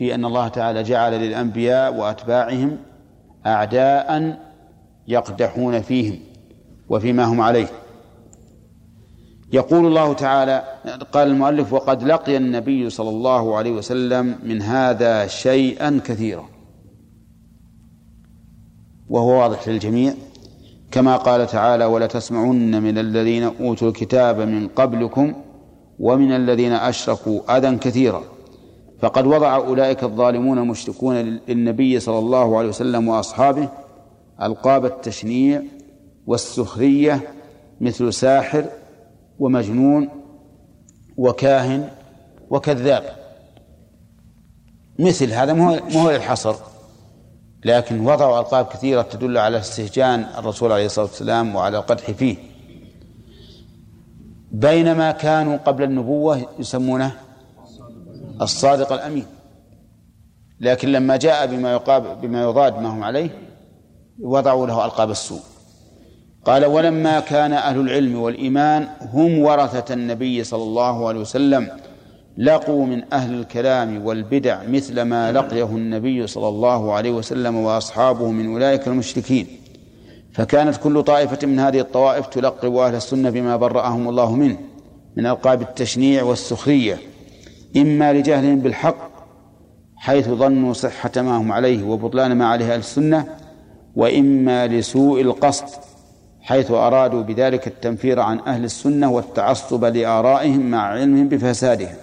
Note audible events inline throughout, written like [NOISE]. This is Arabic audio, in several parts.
في أن الله تعالى جعل للأنبياء وأتباعهم أعداء يقدحون فيهم وفيما هم عليه. يقول الله تعالى قال المؤلف وقد لقي النبي صلى الله عليه وسلم من هذا شيئا كثيرا. وهو واضح للجميع. كما قال تعالى ولا تسمعن من الذين أوتوا الكتاب من قبلكم ومن الذين أشركوا أذى كثيرا. فقد وضع أولئك الظالمون المشركون للنبي صلى الله عليه وسلم وأصحابه ألقاب التشنيع والسخرية مثل ساحر ومجنون وكاهن وكذاب. مثل هذا مو هو للحصر لكن وضعوا ألقاب كثيرة تدل على استهجان الرسول عليه الصلاة والسلام وعلى القدح فيه. بينما كانوا قبل النبوة يسمونه الصادق الأمين. لكن لما جاء بما يقاب بما يضاد ما هم عليه وضعوا له ألقاب السوء. قال ولما كان أهل العلم والإيمان هم ورثة النبي صلى الله عليه وسلم لقوا من أهل الكلام والبدع مثل ما لقيه النبي صلى الله عليه وسلم وأصحابه من أولئك المشركين. فكانت كل طائفة من هذه الطوائف تلقب أهل السنة بما برأهم الله منه من ألقاب التشنيع والسخرية إما لجهلهم بالحق حيث ظنوا صحة ما هم عليه وبطلان ما عليه أهل السنة وإما لسوء القصد حيث أرادوا بذلك التنفير عن أهل السنة والتعصب لآرائهم مع علمهم بفسادهم.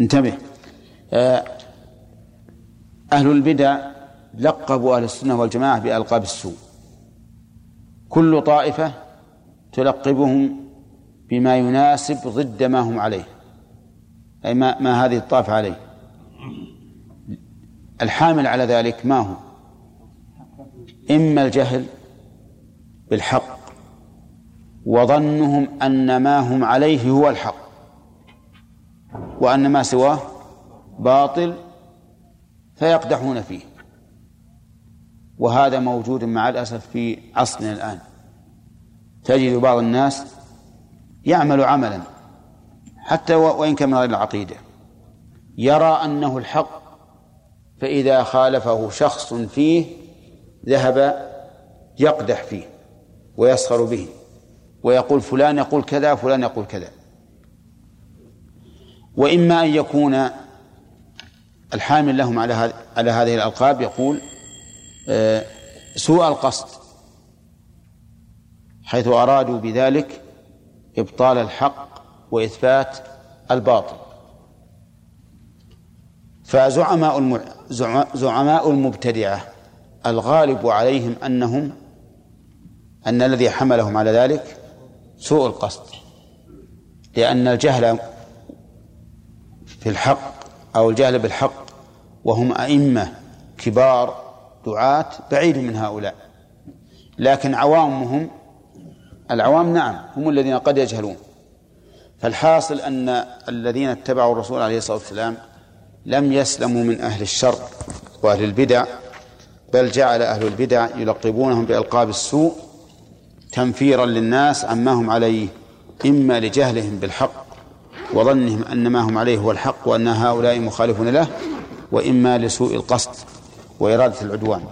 انتبه. آه، أهل البدع لقبوا أهل السنة والجماعة بألقاب السوء. كل طائفة تلقبهم بما يناسب ضد ما هم عليه. أي ما, ما هذه الطائفة عليه. الحامل على ذلك ما هو؟ إما الجهل بالحق وظنهم أن ما هم عليه هو الحق وأن ما سواه باطل فيقدحون فيه. وهذا موجود مع الأسف في عصرنا الآن. تجد بعض الناس يعمل عملا حتى وإن كان من غير العقيدة. يرى أنه الحق فإذا خالفه شخص فيه ذهب يقدح فيه ويسخر به ويقول فلان يقول كذا فلان يقول كذا. وإما أن يكون الحامل لهم على على هذه الألقاب يقول آه، سوء القصد حيث أرادوا بذلك إبطال الحق وإثبات الباطل. فزعماء زعماء المبتدعة الغالب عليهم أنهم أن الذي حملهم على ذلك سوء القصد لأن الجهل في الحق أو الجهل بالحق وهم أئمة كبار دعاة بعيد من هؤلاء لكن عوامهم العوام نعم هم الذين قد يجهلون. فالحاصل أن الذين اتبعوا الرسول عليه الصلاة والسلام لم يسلموا من أهل الشر وأهل البدع بل جعل أهل البدع يلقبونهم بألقاب السوء تنفيرا للناس عما هم عليه إما لجهلهم بالحق وظنهم أن ما هم عليه هو الحق وأن هؤلاء مخالفون له وإما لسوء القصد وإرادة العدوان.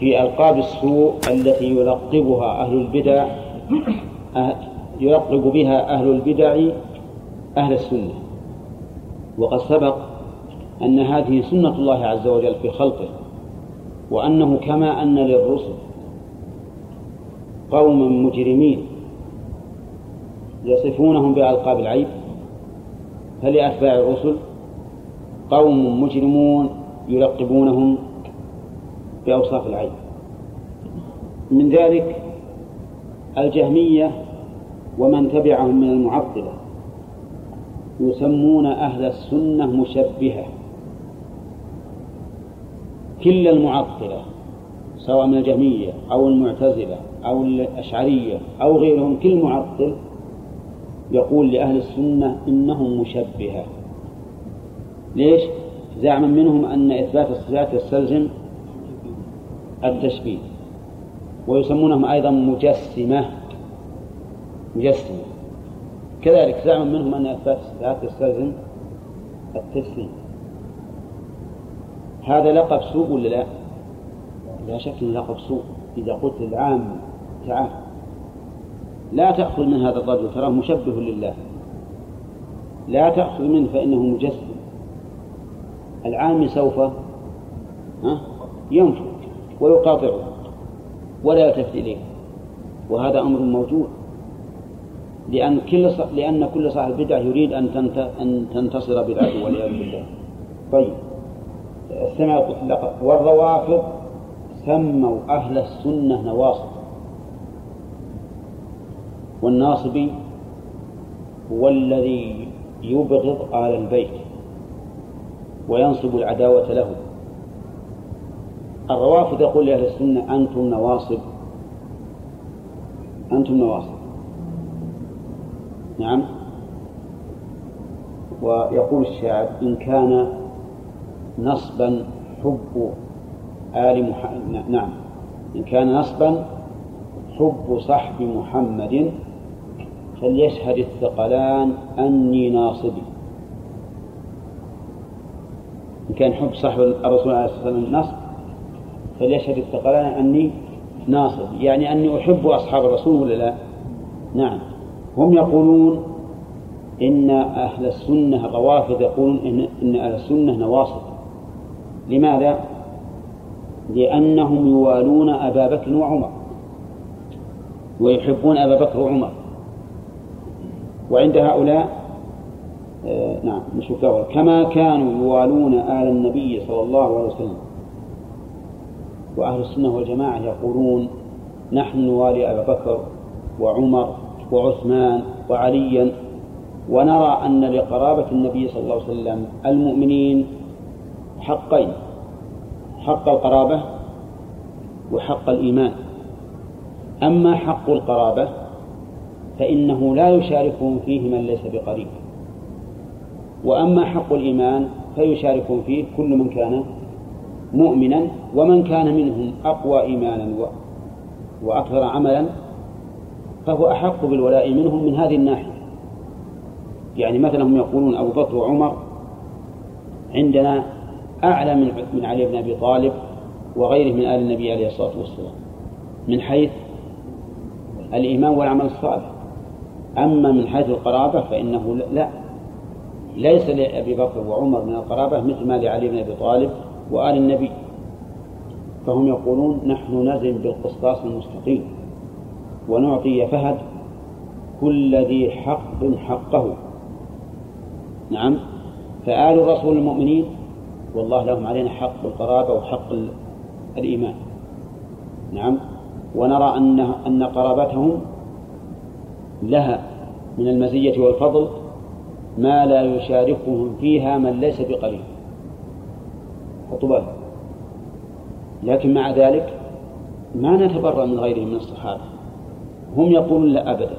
في ألقاب السوء التي يلقبها أهل البدع يلقب بها أهل البدع أهل السنة. وقد سبق أن هذه سنة الله عز وجل في خلقه وأنه كما أن للرسل قوما مجرمين يصفونهم بألقاب العيب. فلأتباع الرسل قوم مجرمون يلقبونهم بأوصاف العيب من ذلك الجهمية ومن تبعهم من المعطلة يسمون أهل السنة مشبهة. كل المعطلة سواء من الجهمية أو المعتزلة أو الأشعرية أو غيرهم كل معطل يقول لأهل السنة إنهم مشبهة. ليش؟ زعما منهم أن إثبات الصفات يستلزم التشبيه. ويسمونهم أيضا مجسمة. مجسمة. كذلك زعم منهم أن إثبات الصفات يستلزم التجسيم هذا لقب سوء ولا لا؟ لا شك إنه لقب سوء. إذا قلت للعام تعال. لا تأخذ من هذا الرجل تراه مشبه لله. لا تأخذ منه فإنه مجسم. العام سوف ينفر ويقاطعه ولا يلتفت إليه. وهذا أمر موجود. لأن كل ص... لأن كل صاحب بدعة يريد أن تنت... أن تنتصر بالعدو والعياذ بالله. طيب. استمع والروافض سموا أهل السنة نواصب. والناصبي هو الذي يبغض آل البيت وينصب العداوة له. الروافض يقول لأهل السنة أنتم نواصب. أنتم نواصب. نعم. ويقول الشاعر إن كان نصبا حب آل محمد نعم. إن كان نصبا حب صحب محمد فليشهد الثقلان أني ناصبي إن كان حب صحب الرسول عليه الصلاة والسلام نصب فليشهد الثقلان أني ناصب يعني أني أحب أصحاب الرسول ولا لا؟ نعم. هم يقولون إن أهل السنة الروافض يقولون إن, إن أهل السنة نواصب. لماذا؟ لأنهم يوالون أبا بكر وعمر ويحبون أبا بكر وعمر. وعند هؤلاء آه نعم نشوف كما كانوا يوالون آل النبي صلى الله عليه وسلم. وأهل السنة والجماعة يقولون نحن نوالي أبا بكر وعمر وعثمان وعليا ونرى أن لقرابة النبي صلى الله عليه وسلم المؤمنين حقين حق القرابة وحق الإيمان. أما حق القرابة فإنه لا يشاركهم فيه من ليس بقريب. وأما حق الإيمان فيشاركهم فيه كل من كان مؤمنا ومن كان منهم أقوى إيمانا وأكثر عملا فهو أحق بالولاء منهم من هذه الناحية. يعني مثلا هم يقولون أبو بكر وعمر عندنا أعلى من من علي بن أبي طالب وغيره من آل النبي عليه الصلاة والسلام من حيث الإيمان والعمل الصالح. أما من حيث القرابة فإنه لا ليس لأبي بكر وعمر من القرابة مثل ما لعلي بن أبي طالب وآل النبي. فهم يقولون نحن نزن بالقسطاس المستقيم ونعطي فهد كل ذي حق حقه. نعم. فآل الرسول المؤمنين والله لهم علينا حق القرابة وحق الإيمان. نعم. ونرى أن أن قرابتهم لها من المزية والفضل ما لا يشاركهم فيها من ليس بقريب. خطبة لكن مع ذلك ما نتبرأ من غيرهم من الصحابة. هم يقولون لا أبدا.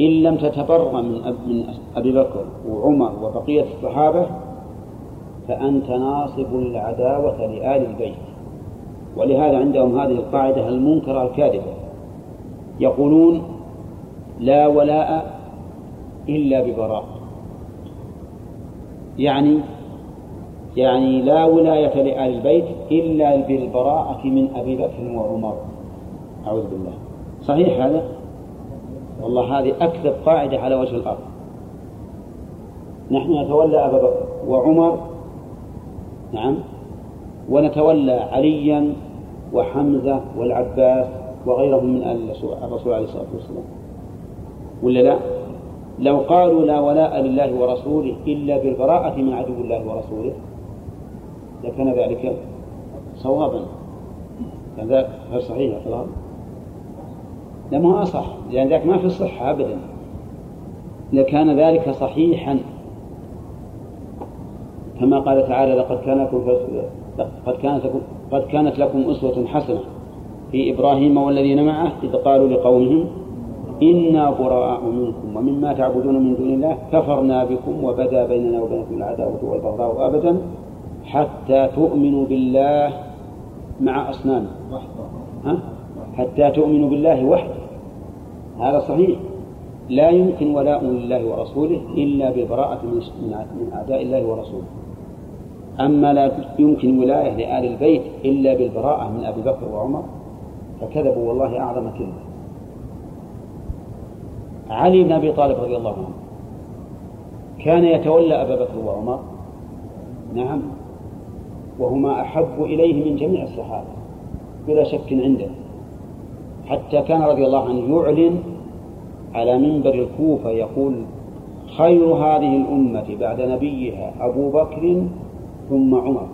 إن لم تتبرأ من من أبي بكر وعمر وبقية الصحابة فأنت ناصب العداوة لآل البيت. ولهذا عندهم هذه القاعدة المنكرة الكاذبة. يقولون لا ولاء إلا ببراء. يعني يعني لا ولاية لآل البيت إلا بالبراءة من أبي بكر وعمر أعوذ بالله صحيح هذا؟ والله هذه أكذب قاعدة على وجه الأرض نحن نتولى أبا بكر وعمر نعم ونتولى عليا وحمزة والعباس وغيرهم من آل الرسول عليه الصلاة والسلام ولا لا؟ لو قالوا لا ولاء لله ورسوله إلا بالبراءة من عدو الله ورسوله لكان ذلك صوابا ذلك غير صحيح خلاص لما أصح لأن ذلك ما في صحة أبدا. لكان ذلك صحيحا كما قال تعالى لقد كان لكم قد كانت لكم قد كانت لكم أسوة حسنة في إبراهيم والذين معه إذ قالوا لقومهم إنا براء منكم ومما تعبدون من دون الله كفرنا بكم وبدا بيننا وبينكم العداوة والبغضاء أبدا حتى تؤمنوا بالله مع أصنام. ها؟ حتى تؤمنوا بالله وحده. هذا صحيح. لا يمكن ولاء لله ورسوله إلا بالبراءة من أعداء الله ورسوله. أما لا يمكن ولاية لآل البيت إلا بالبراءة من أبي بكر وعمر فكذبوا والله أعظم كذبة. علي بن أبي طالب رضي الله عنه كان يتولى أبا بكر وعمر. نعم. وهما أحب إليه من جميع الصحابة بلا شك عنده. حتى كان رضي الله عنه يعلن على منبر الكوفة يقول خير هذه الأمة بعد نبيها أبو بكر ثم عمر.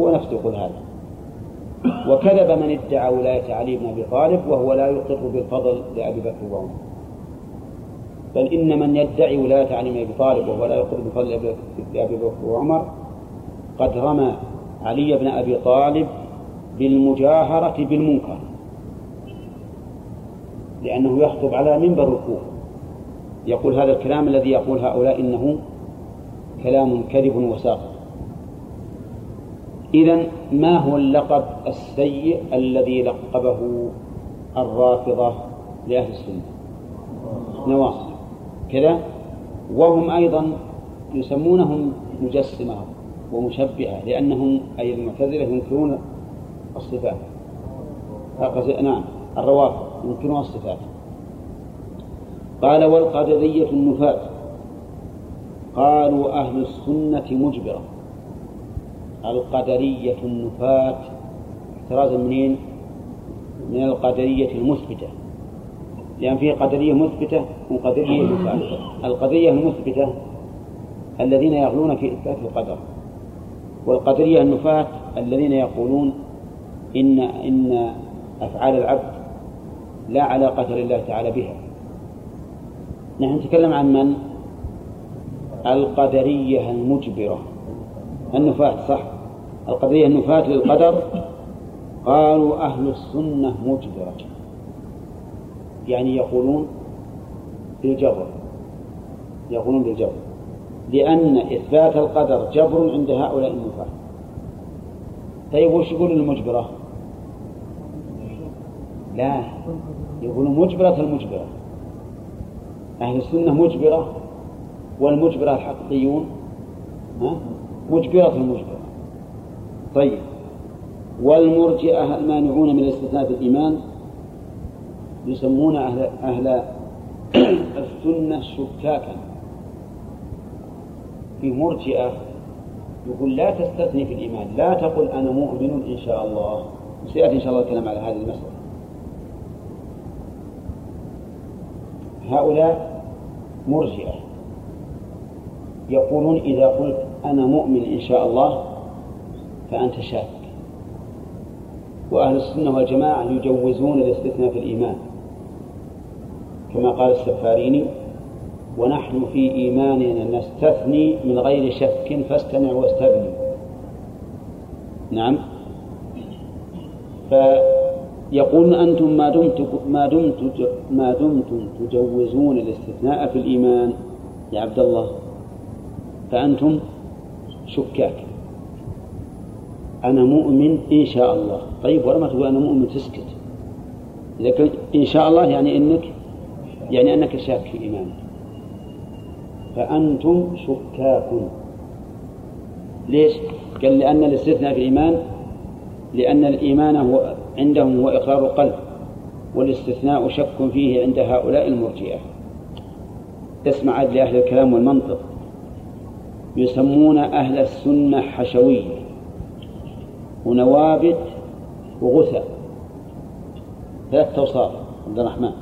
هو نفسه يقول هذا. وكذب من ادعى ولاية علي بن أبي طالب وهو لا يقر بالفضل لأبي بكر وعمر. بل إن من يدعي ولاية علي بن أبي طالب وهو لا يقر بالفضل لأبي بكر وعمر قد رمى علي بن أبي طالب بالمجاهرة بالمنكر لأنه يخطب على منبر الكوفة. يقول هذا الكلام الذي يقول هؤلاء إنه كلام كذب وساقط. إذا ما هو اللقب السيء الذي لقبه الرافضة لأهل السنة؟ نواصب كذا وهم أيضا يسمونهم مجسمة. ومشبهة لأنهم أي المعتزلة ينكرون الصفات. نعم الروافض ينكرون الصفات. قال والقدرية النفاة قالوا أهل السنة مجبرة. القدرية النفاة احترازا منين؟ من القدرية المثبتة. لأن فيه قدرية مثبتة وقدرية مثبتة القدرية المثبتة الذين يغلون في إثبات القدر. والقدرية النفاة الذين يقولون إن إن أفعال العبد لا علاقة لله تعالى بها. نحن نتكلم عن من؟ القدرية المجبرة. النفاة صح. القدرية النفاة للقدر قالوا أهل السنة مجبرة. يعني يقولون بالجبر يقولون بالجبر لأن إثبات القدر جبر عند هؤلاء النفاة طيب وش يقول المجبرة؟ لا يقولون مجبرة المجبرة أهل السنة مجبرة والمجبرة الحقيقيون؟ مجبرة المجبرة طيب والمرجئة المانعون من الاستثناء في الإيمان يسمون أهل أهل [CLEARS THROAT] السنة شكاكا في مرجئة يقول لا تستثني في الإيمان لا تقل أنا مؤمن إن شاء الله. سيأتي إن شاء الله الكلام على هذه المسألة. هؤلاء مرجئة. يقولون إذا قلت أنا مؤمن إن شاء الله فأنت شاك. وأهل السنة والجماعة يجوزون الاستثناء في الإيمان. كما قال السفاريني ونحن في إيماننا نستثني من غير شك فاستمع واستبني. نعم. فيقولون أنتم ما دمتم ما دمتم ما دمتم تجوزون الاستثناء في الإيمان يا عبد الله. فأنتم شكاك. أنا مؤمن إن شاء الله. طيب ولما تقول أنا مؤمن تسكت. كنت إن شاء الله يعني أنك يعني أنك شاك في إيمانك. فأنتم شكاك ليش؟ قال لأن الاستثناء في الإيمان لأن الإيمان هو عندهم هو إقرار القلب والاستثناء شك فيه عند هؤلاء المرجئة. اسمع لأهل الكلام والمنطق. يسمون أهل السنة حشوية ونوابت وغثى ثلاث توصاف عبد الرحمن.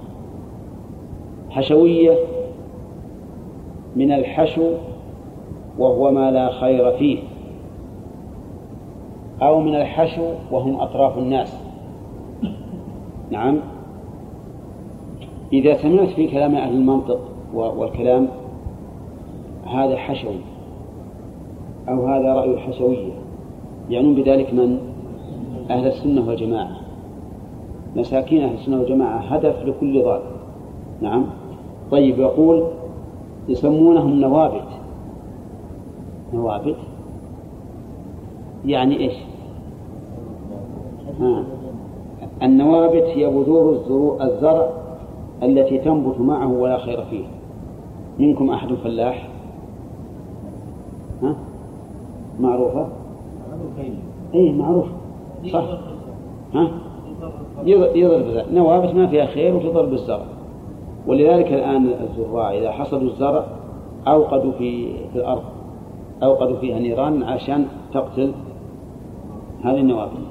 حشوية من الحشو وهو ما لا خير فيه. أو من الحشو وهم أطراف الناس. نعم. إذا سمعت في كلام أهل المنطق والكلام هذا حشوي أو هذا رأي الحشوية يعنون بذلك من؟ أهل السنة والجماعة. مساكين أهل السنة والجماعة هدف لكل ضال. نعم. طيب يقول يسمونهم نوابت. نوابت. يعني إيش؟ ها. النوابت هي بذور الزرع التي تنبت معه ولا خير فيه. منكم أحد فلاح؟ ها؟ معروفة؟ أي معروف. صح. ها؟ يضرب نوابت ما فيها خير وتضرب الزرع. ولذلك الآن الزراع إذا حصدوا الزرع أوقدوا في في الأرض أوقدوا فيها نيران عشان تقتل هذه النوابت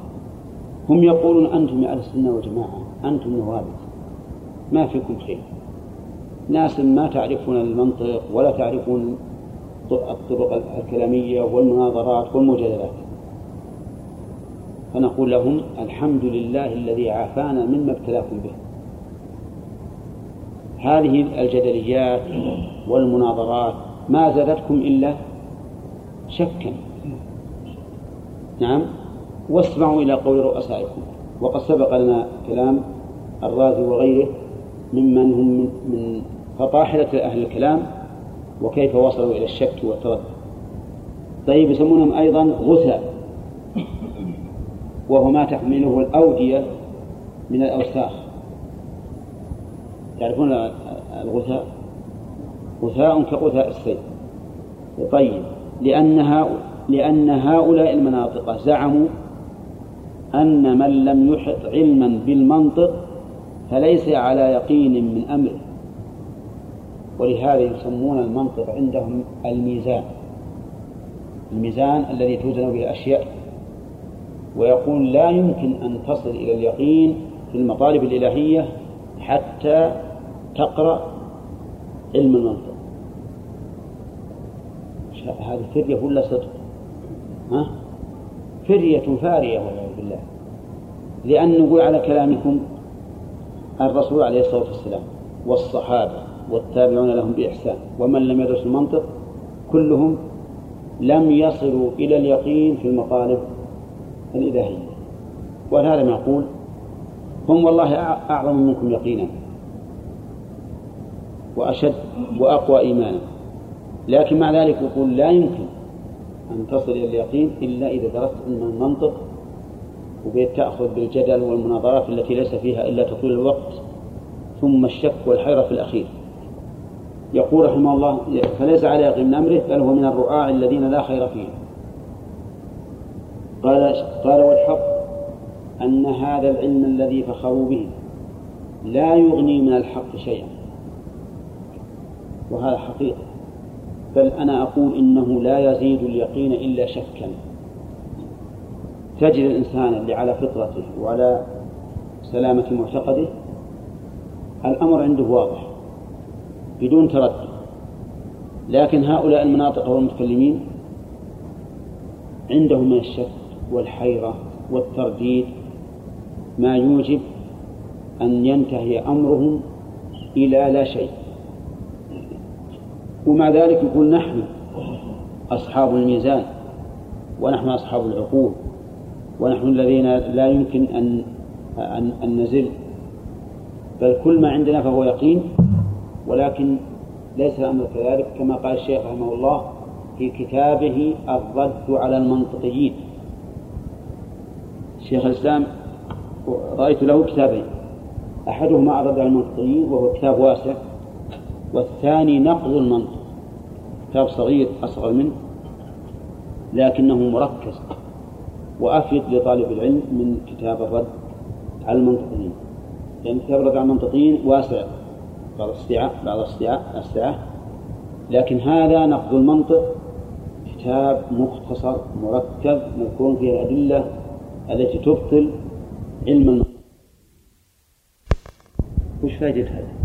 هم يقولون أنتم يا أهل السنة والجماعة أنتم نوابت ما فيكم خير. ناس ما تعرفون المنطق ولا تعرفون الطرق الكلامية والمناظرات والمجادلات. فنقول لهم الحمد لله الذي عافانا مما ابتلاكم به. هذه الجدليات والمناظرات ما زادتكم إلا شكا. نعم. واسمعوا إلى قول رؤسائكم. وقد سبق لنا كلام الرازي وغيره ممن هم من فطاحلة أهل الكلام وكيف وصلوا إلى الشك والتردد. طيب يسمونهم أيضا غثاء. وهو ما تحمله الأودية من الأوساخ. تعرفون الغثاء؟ غثاء كغثاء السيل طيب لأن لأن هؤلاء المناطق زعموا أن من لم يحط علما بالمنطق فليس على يقين من أمره. ولهذا يسمون المنطق عندهم الميزان. الميزان الذي توزن به الأشياء. ويقول لا يمكن أن تصل إلى اليقين في المطالب الإلهية حتى تقرأ علم المنطق هذه فرية ولا صدق؟ ها؟ فرية فارية والعياذ بالله لأن نقول على كلامكم الرسول عليه الصلاة والسلام والصحابة والتابعون لهم بإحسان ومن لم يدرس المنطق كلهم لم يصلوا إلى اليقين في المطالب الإلهية ولهذا ما يقول هم والله أعظم منكم يقينا وأشد وأقوى إيمانا. لكن مع ذلك يقول لا يمكن أن تصل إلى اليقين إلا إذا درست علم المنطق وبيت تأخذ بالجدل والمناظرات التي ليس فيها إلا تطويل الوقت ثم الشك والحيرة في الأخير. يقول رحمه الله فليس على يقين من أمره بل هو من الرعاع الذين لا خير فيهم. قال قال والحق أن هذا العلم الذي فخروا به لا يغني من الحق شيئا. وهذا حقيقة. بل أنا أقول إنه لا يزيد اليقين إلا شكا. تجد الإنسان اللي على فطرته وعلى سلامة معتقده الأمر عنده واضح بدون تردد. لكن هؤلاء المناطق والمتكلمين عندهم من الشك والحيرة والترديد ما يوجب أن ينتهي أمرهم إلى لا شيء. ومع ذلك يقول نحن أصحاب الميزان ونحن أصحاب العقول ونحن الذين لا يمكن أن أن, أن نزل بل كل ما عندنا فهو يقين ولكن ليس الأمر كذلك كما قال الشيخ رحمه الله في كتابه الرد على المنطقيين. شيخ الإسلام رأيت له كتابين. أحدهما الرد على المنطقيين وهو كتاب واسع. والثاني نقض المنطق كتاب صغير أصغر منه لكنه مركز وأفيد لطالب العلم من كتاب الرد على المنطقيين. لأن كتاب الرد على المنطقيين واسع بعض السعة بعض السعة السعة لكن هذا نقض المنطق كتاب مختصر مركب مذكور فيه الأدلة التي تبطل علم المنطق. وش فائدة هذا؟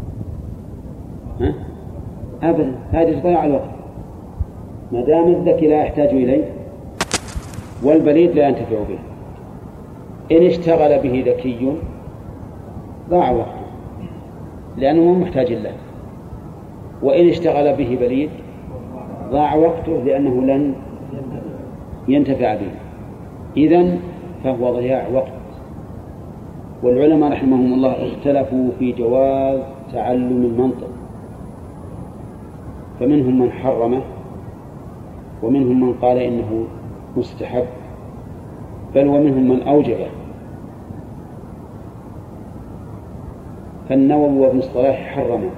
أبدا هذه تضيع الوقت. ما دام الذكي لا يحتاج إليه والبليد لا ينتفع به. إن اشتغل به ذكي ضاع وقته لأنه محتاج له وإن اشتغل به بليد ضاع وقته لأنه لن ينتفع به. إذن فهو ضياع وقت. والعلماء رحمهم الله اختلفوا في جواز تعلم المنطق. فمنهم من حرمه ومنهم من قال إنه مستحب بل ومنهم من أوجبه. فالنووي وابن الصلاح حرما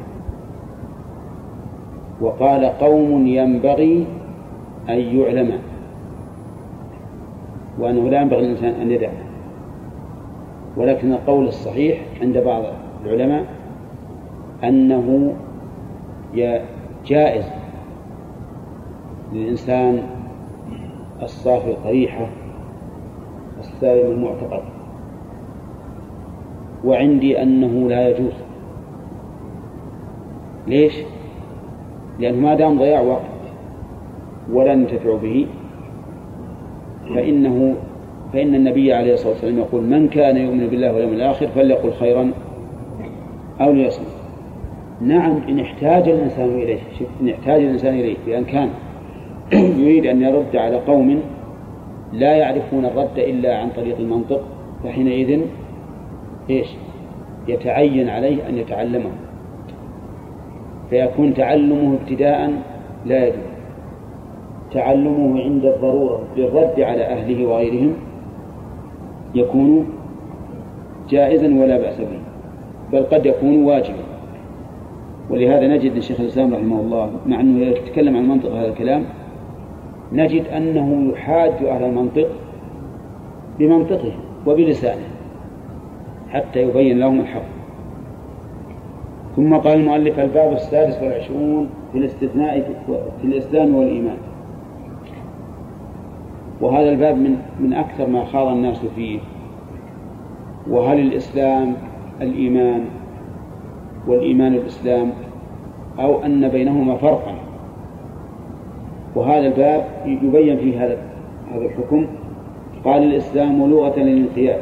وقال قوم ينبغي أن يعلم وأنه لا ينبغي للإنسان أن يدع. ولكن القول الصحيح عند بعض العلماء أنه جائز للإنسان الصافي القريحة السالم المعتقد. وعندي أنه لا يجوز. ليش؟ لأنه ما دام ضياع وقت ولا ننتفع به فإنه فإن النبي عليه الصلاة والسلام يقول من كان يؤمن بالله واليوم الآخر فليقل خيرا أو ليصمت. نعم إن احتاج الإنسان إليه. إن احتاج الإنسان إليه بأن كان [CLEARS THROAT] يريد أن يرد على قوم لا يعرفون الرد إلا عن طريق المنطق فحينئذ إيش؟ يتعين عليه أن يتعلمه. فيكون تعلمه ابتداء لا يجوز تعلمه عند الضرورة للرد على أهله وغيرهم يكون جائزا ولا بأس به بل قد يكون واجبا. ولهذا نجد الشيخ الإسلام رحمه الله مع أنه يتكلم عن منطق هذا الكلام نجد أنه يحاج أهل المنطق بمنطقه وبلسانه حتى يبين لهم الحق. ثم قال المؤلف الباب السادس والعشرون في الاستثناء في الإسلام والإيمان. وهذا الباب من من أكثر ما خاض الناس فيه. وهل الإسلام الإيمان والإيمان الإسلام أو أن بينهما فرقا. وهذا الباب يبين فيه هذا هذا الحكم. قال الإسلام لغة للانقياد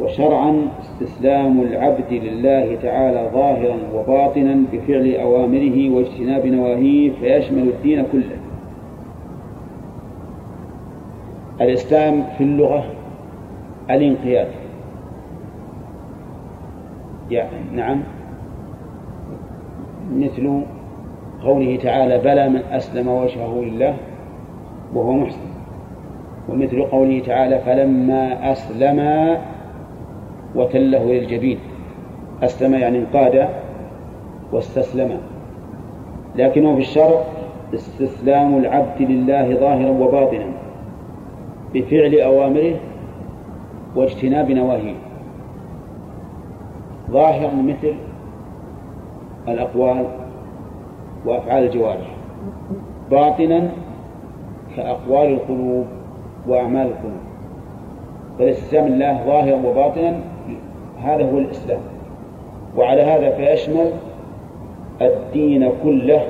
وشرعا استسلام العبد لله تعالى ظاهرا وباطنا بفعل أوامره واجتناب نواهيه فيشمل الدين كله. الإسلام في اللغة الانقياد. يعني نعم. مثل قوله تعالى بلى من أسلم وجهه لله وهو محسن. ومثل قوله تعالى فلما أسلم وتله للجبين. أسلم يعني انقاد واستسلم. لكنه في الشرع استسلام العبد لله ظاهرا وباطنا بفعل أوامره واجتناب نواهيه. ظاهرا مثل الأقوال وأفعال الجوارح. باطنا كأقوال القلوب وأعمال القلوب. فالاستسلام لله ظاهرا وباطنا هذا هو الإسلام. وعلى هذا فيشمل الدين كله.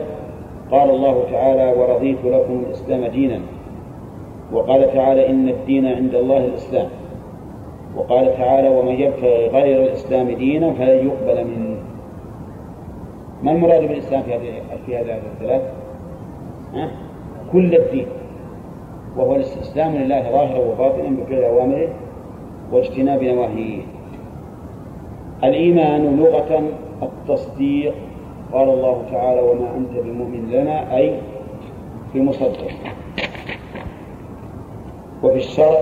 قال الله تعالى ورضيت لكم الإسلام دينا. وقال تعالى إن الدين عند الله الإسلام. وقال تعالى ومن يبتغي غير الإسلام دينا فلن يقبل منه. ما المراد بالإسلام في هذه في هذه الثلاث؟ كل الدين. وهو الاستسلام لله ظاهرا وباطنا بفعل أوامره واجتناب نواهيه. الإيمان لغة التصديق. قال الله تعالى وما أنت بمؤمن لنا أي بمصدق وفي الشرع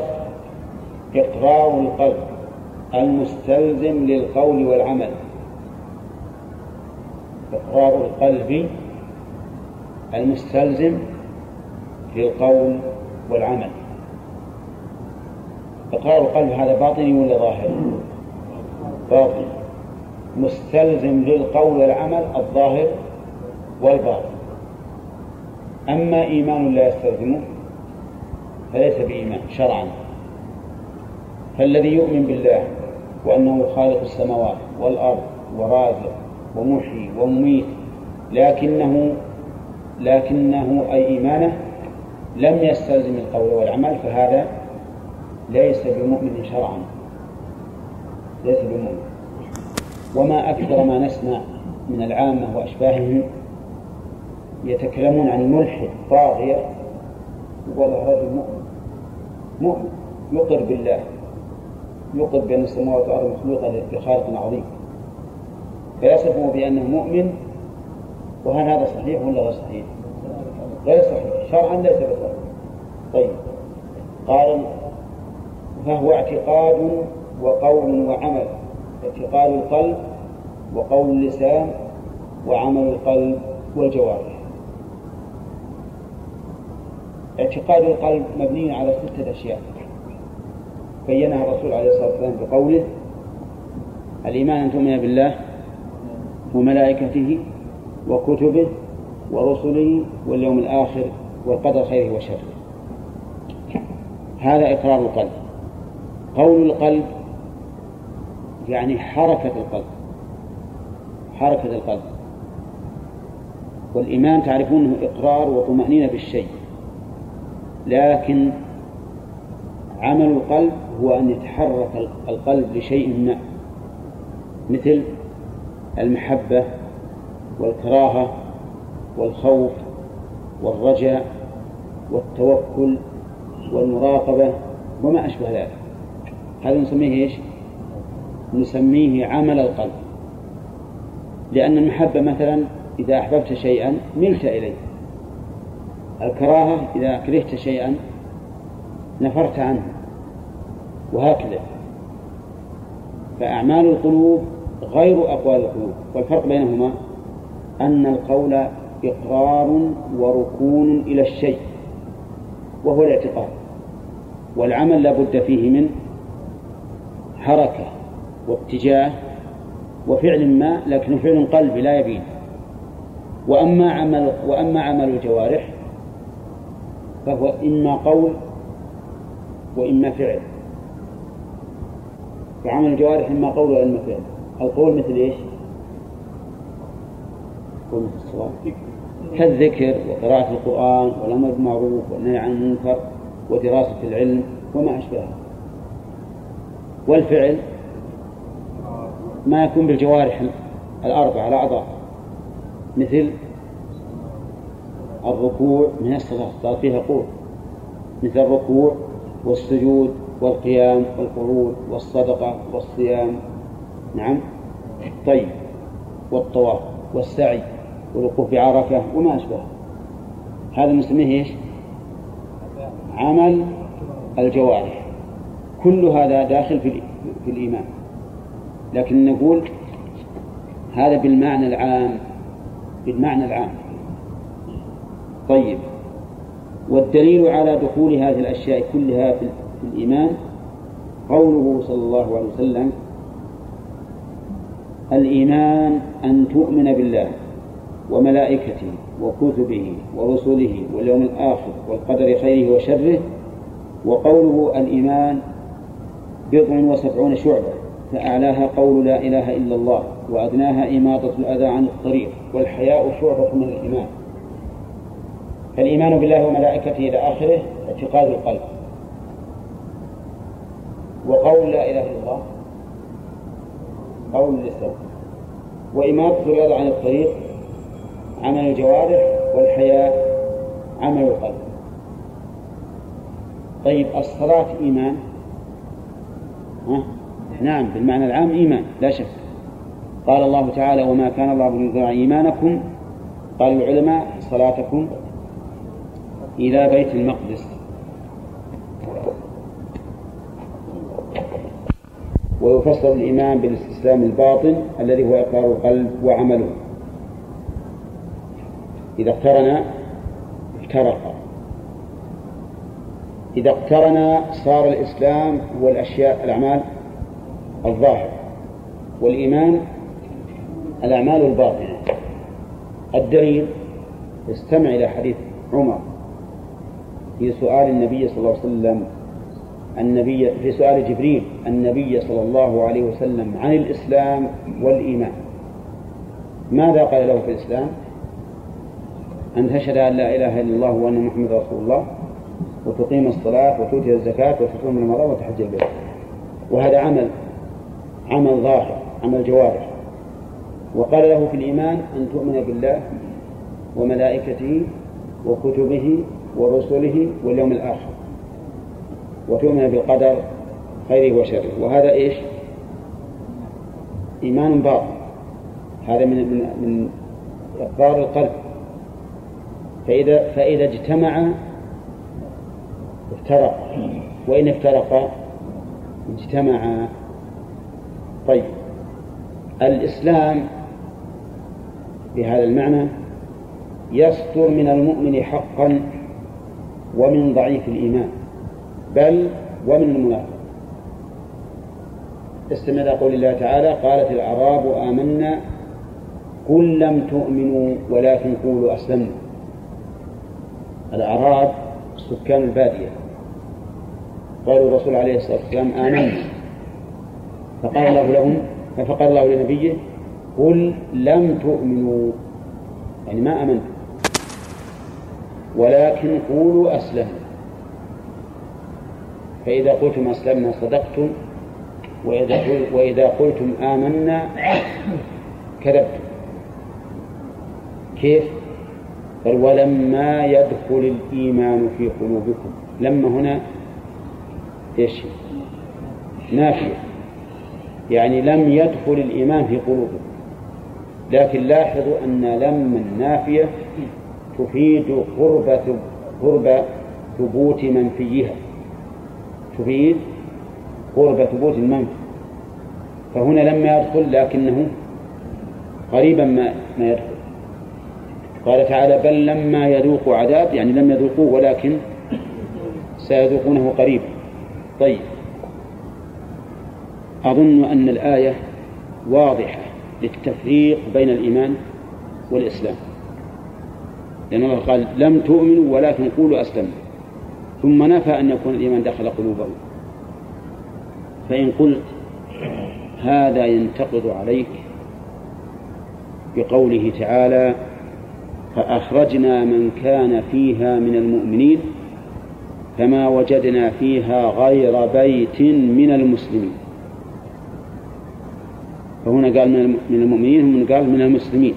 إقرار القلب المستلزم للقول والعمل. إقرار القلب المستلزم للقول والعمل. إقرار القلب هذا باطني ولا ظاهر؟ باطن مستلزم للقول والعمل الظاهر والباطن. أما إيمان لا يستلزمه فليس بإيمان شرعا. فالذي يؤمن بالله وأنه خالق السماوات والأرض ورازق ومحيي ومميت لكنه لكنه أي إيمانه لم يستلزم القول والعمل فهذا ليس بمؤمن شرعا. ليس بمؤمن. وما أكثر ما نسمع من العامة وأشباههم يتكلمون عن ملحد طاغية يقول رجل مؤمن مؤمن يقر بالله. يقر بأن السماوات والأرض مخلوقة لخالق عظيم. فيصفه بأنه مؤمن وهل هذا صحيح ولا غير صحيح؟ غير صحيح. شرعا ليس بصحيح. طيب. قال فهو اعتقاد وقول وعمل. اعتقاد القلب وقول اللسان وعمل القلب والجوارح. اعتقاد القلب مبني على ستة أشياء. بينها الرسول عليه الصلاة والسلام بقوله الإيمان أن تؤمن بالله وملائكته وكتبه ورسله واليوم الآخر والقدر خيره وشره. هذا إقرار القلب. قول القلب يعني حركة القلب. حركة القلب. والإيمان تعرفونه إقرار وطمأنينة بالشيء. لكن عمل القلب هو أن يتحرك القلب لشيء ما مثل المحبة والكراهة والخوف والرجاء والتوكل والمراقبة وما أشبه ذلك. هذا نسميه إيش؟ نسميه عمل القلب. لأن المحبة مثلا إذا أحببت شيئا ملت إليه. الكراهة إذا كرهت شيئا نفرت عنه وهكذا. فأعمال القلوب غير أقوال القلوب والفرق بينهما أن القول إقرار وركون إلى الشيء وهو الاعتقاد والعمل لا بد فيه من حركة واتجاه وفعل ما لكن فعل قلبي لا يبين. وأما عمل وأما عمل الجوارح فهو إما قول وإما فعل. فعمل الجوارح إما قول وإما فعل. القول مثل إيش؟ قول مثل الصلاة كالذكر وقراءة القرآن والأمر بالمعروف والنهي عن المنكر ودراسة العلم وما أشبهه. والفعل ما يكون بالجوارح الأربعة الأعضاء مثل الركوع من الصلاة. قال فيها قول. مثل الركوع والسجود والقيام والقعود والصدقة والصيام. نعم. طيب. والطواف والسعي والوقوف بعرفة وما أشبه هذا نسميه إيش؟ عمل الجوارح. كل هذا داخل في, في الإيمان. لكن نقول هذا بالمعنى العام بالمعنى العام. طيب. والدليل على دخول هذه الأشياء كلها في الإيمان قوله صلى الله عليه وسلم الإيمان أن تؤمن بالله وملائكته وكتبه ورسله واليوم الآخر والقدر خيره وشره وقوله الإيمان بضع وسبعون شعبة فأعلاها قول لا إله إلا الله وأدناها إماطة الأذى عن الطريق والحياء شعبة من الإيمان. فالإيمان بالله وملائكته إلى آخره اعتقاد القلب. وقول لا إله إلا الله قول اللسان وإماطة الأذى عن الطريق عمل الجوارح والحياء عمل القلب. طيب الصلاة إيمان؟ ها؟ نعم بالمعنى العام إيمان لا شك. قال الله تعالى وما كان الله ليضيع إيمانكم. قال العلماء صلاتكم إلى بيت المقدس. ويفسر الإيمان بالاستسلام الباطن الذي هو إقرار القلب وعمله. إذا اقترن افترق. إذا اقترن صار الإسلام هو الأشياء الأعمال الظاهر والإيمان الأعمال الباطنة. الدليل استمع إلى حديث عمر. في سؤال النبي صلى الله عليه وسلم النبي في سؤال جبريل النبي صلى الله عليه وسلم عن الإسلام والإيمان. ماذا قال له في الإسلام؟ أن تشهد أن لا إله إلا الله وأن محمد رسول الله وتقيم الصلاة وتؤتي الزكاة وتصوم رمضان وتحج البيت. وهذا عمل عمل ظاهر عمل جوارح. وقال له في الإيمان أن تؤمن بالله وملائكته وكتبه ورسله واليوم الآخر. وتؤمن بالقدر خيره وشره. وهذا إيش؟ إيمان باطن هذا من من من إقرار القلب. فإذا فإذا اجتمع افترق. وإن افترق اجتمع. طيب. الإسلام بهذا المعنى يصدر من المؤمن حقا ومن ضعيف الإيمان بل ومن المنافق. استمع إلى قول الله تعالى قالت الأعراب آمنا قل لم تؤمنوا ولكن قولوا أسلمنا. الأعراب سكان البادية. قالوا الرسول عليه الصلاة والسلام آمنا. فقال الله لهم فقال الله لنبيه قل لم تؤمنوا يعني ما آمنتم. ولكن قولوا أسلمنا. فإذا قلتم أسلمنا صدقتم وإذا وإذا قلتم آمنا كذبتم. كيف؟ قال ولما يدخل الإيمان في قلوبكم. لما هنا إيش؟ نافية. يعني لم يدخل الإيمان في قلوبكم. لكن لاحظوا أن لما النافية تفيد قرب قرب ثبوت منفيها. تفيد قرب ثبوت المنفي. فهنا لما يدخل لكنه قريبا ما ما يدخل. قال تعالى بل لما يذوقوا عذاب يعني لم يذوقوه ولكن سيذوقونه قريبا. طيب. أظن أن الآية واضحة للتفريق بين الإيمان والإسلام. لأن الله قال لم تؤمنوا ولكن قولوا أسلمنا ثم نفى أن يكون الإيمان دخل قلوبهم. فإن قلت هذا ينتقض عليك بقوله تعالى فأخرجنا من كان فيها من المؤمنين فما وجدنا فيها غير بيت من المسلمين. فهنا قال من المؤمنين هم قال من المسلمين.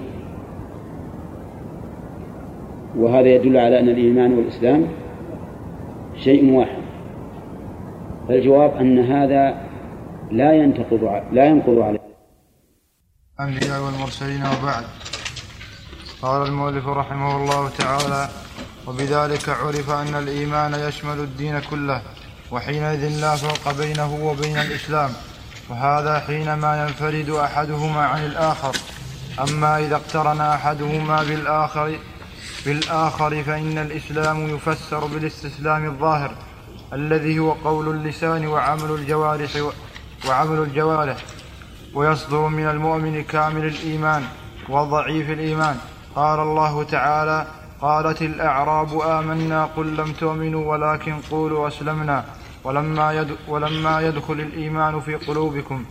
وهذا يدل على أن الإيمان والإسلام شيء واحد. فالجواب أن هذا لا ينتقض لا ينقض عليه. الأنبياء والمرسلين وبعد. قال المؤلف رحمه الله تعالى وبذلك عرف أن الإيمان يشمل الدين كله وحينئذ لا فرق بينه وبين الإسلام وهذا حينما ينفرد أحدهما عن الآخر. أما إذا اقترن أحدهما بالآخر بالآخر فإن الإسلام يفسر بالاستسلام الظاهر الذي هو قول اللسان وعمل الجوارح وعمل الجوارح ويصدر من المؤمن كامل الإيمان وضعيف الإيمان. قال الله تعالى قالت الأعراب آمنا قل لم تؤمنوا ولكن قولوا أسلمنا. ولما, يد ولما يدخل الإيمان في قلوبكم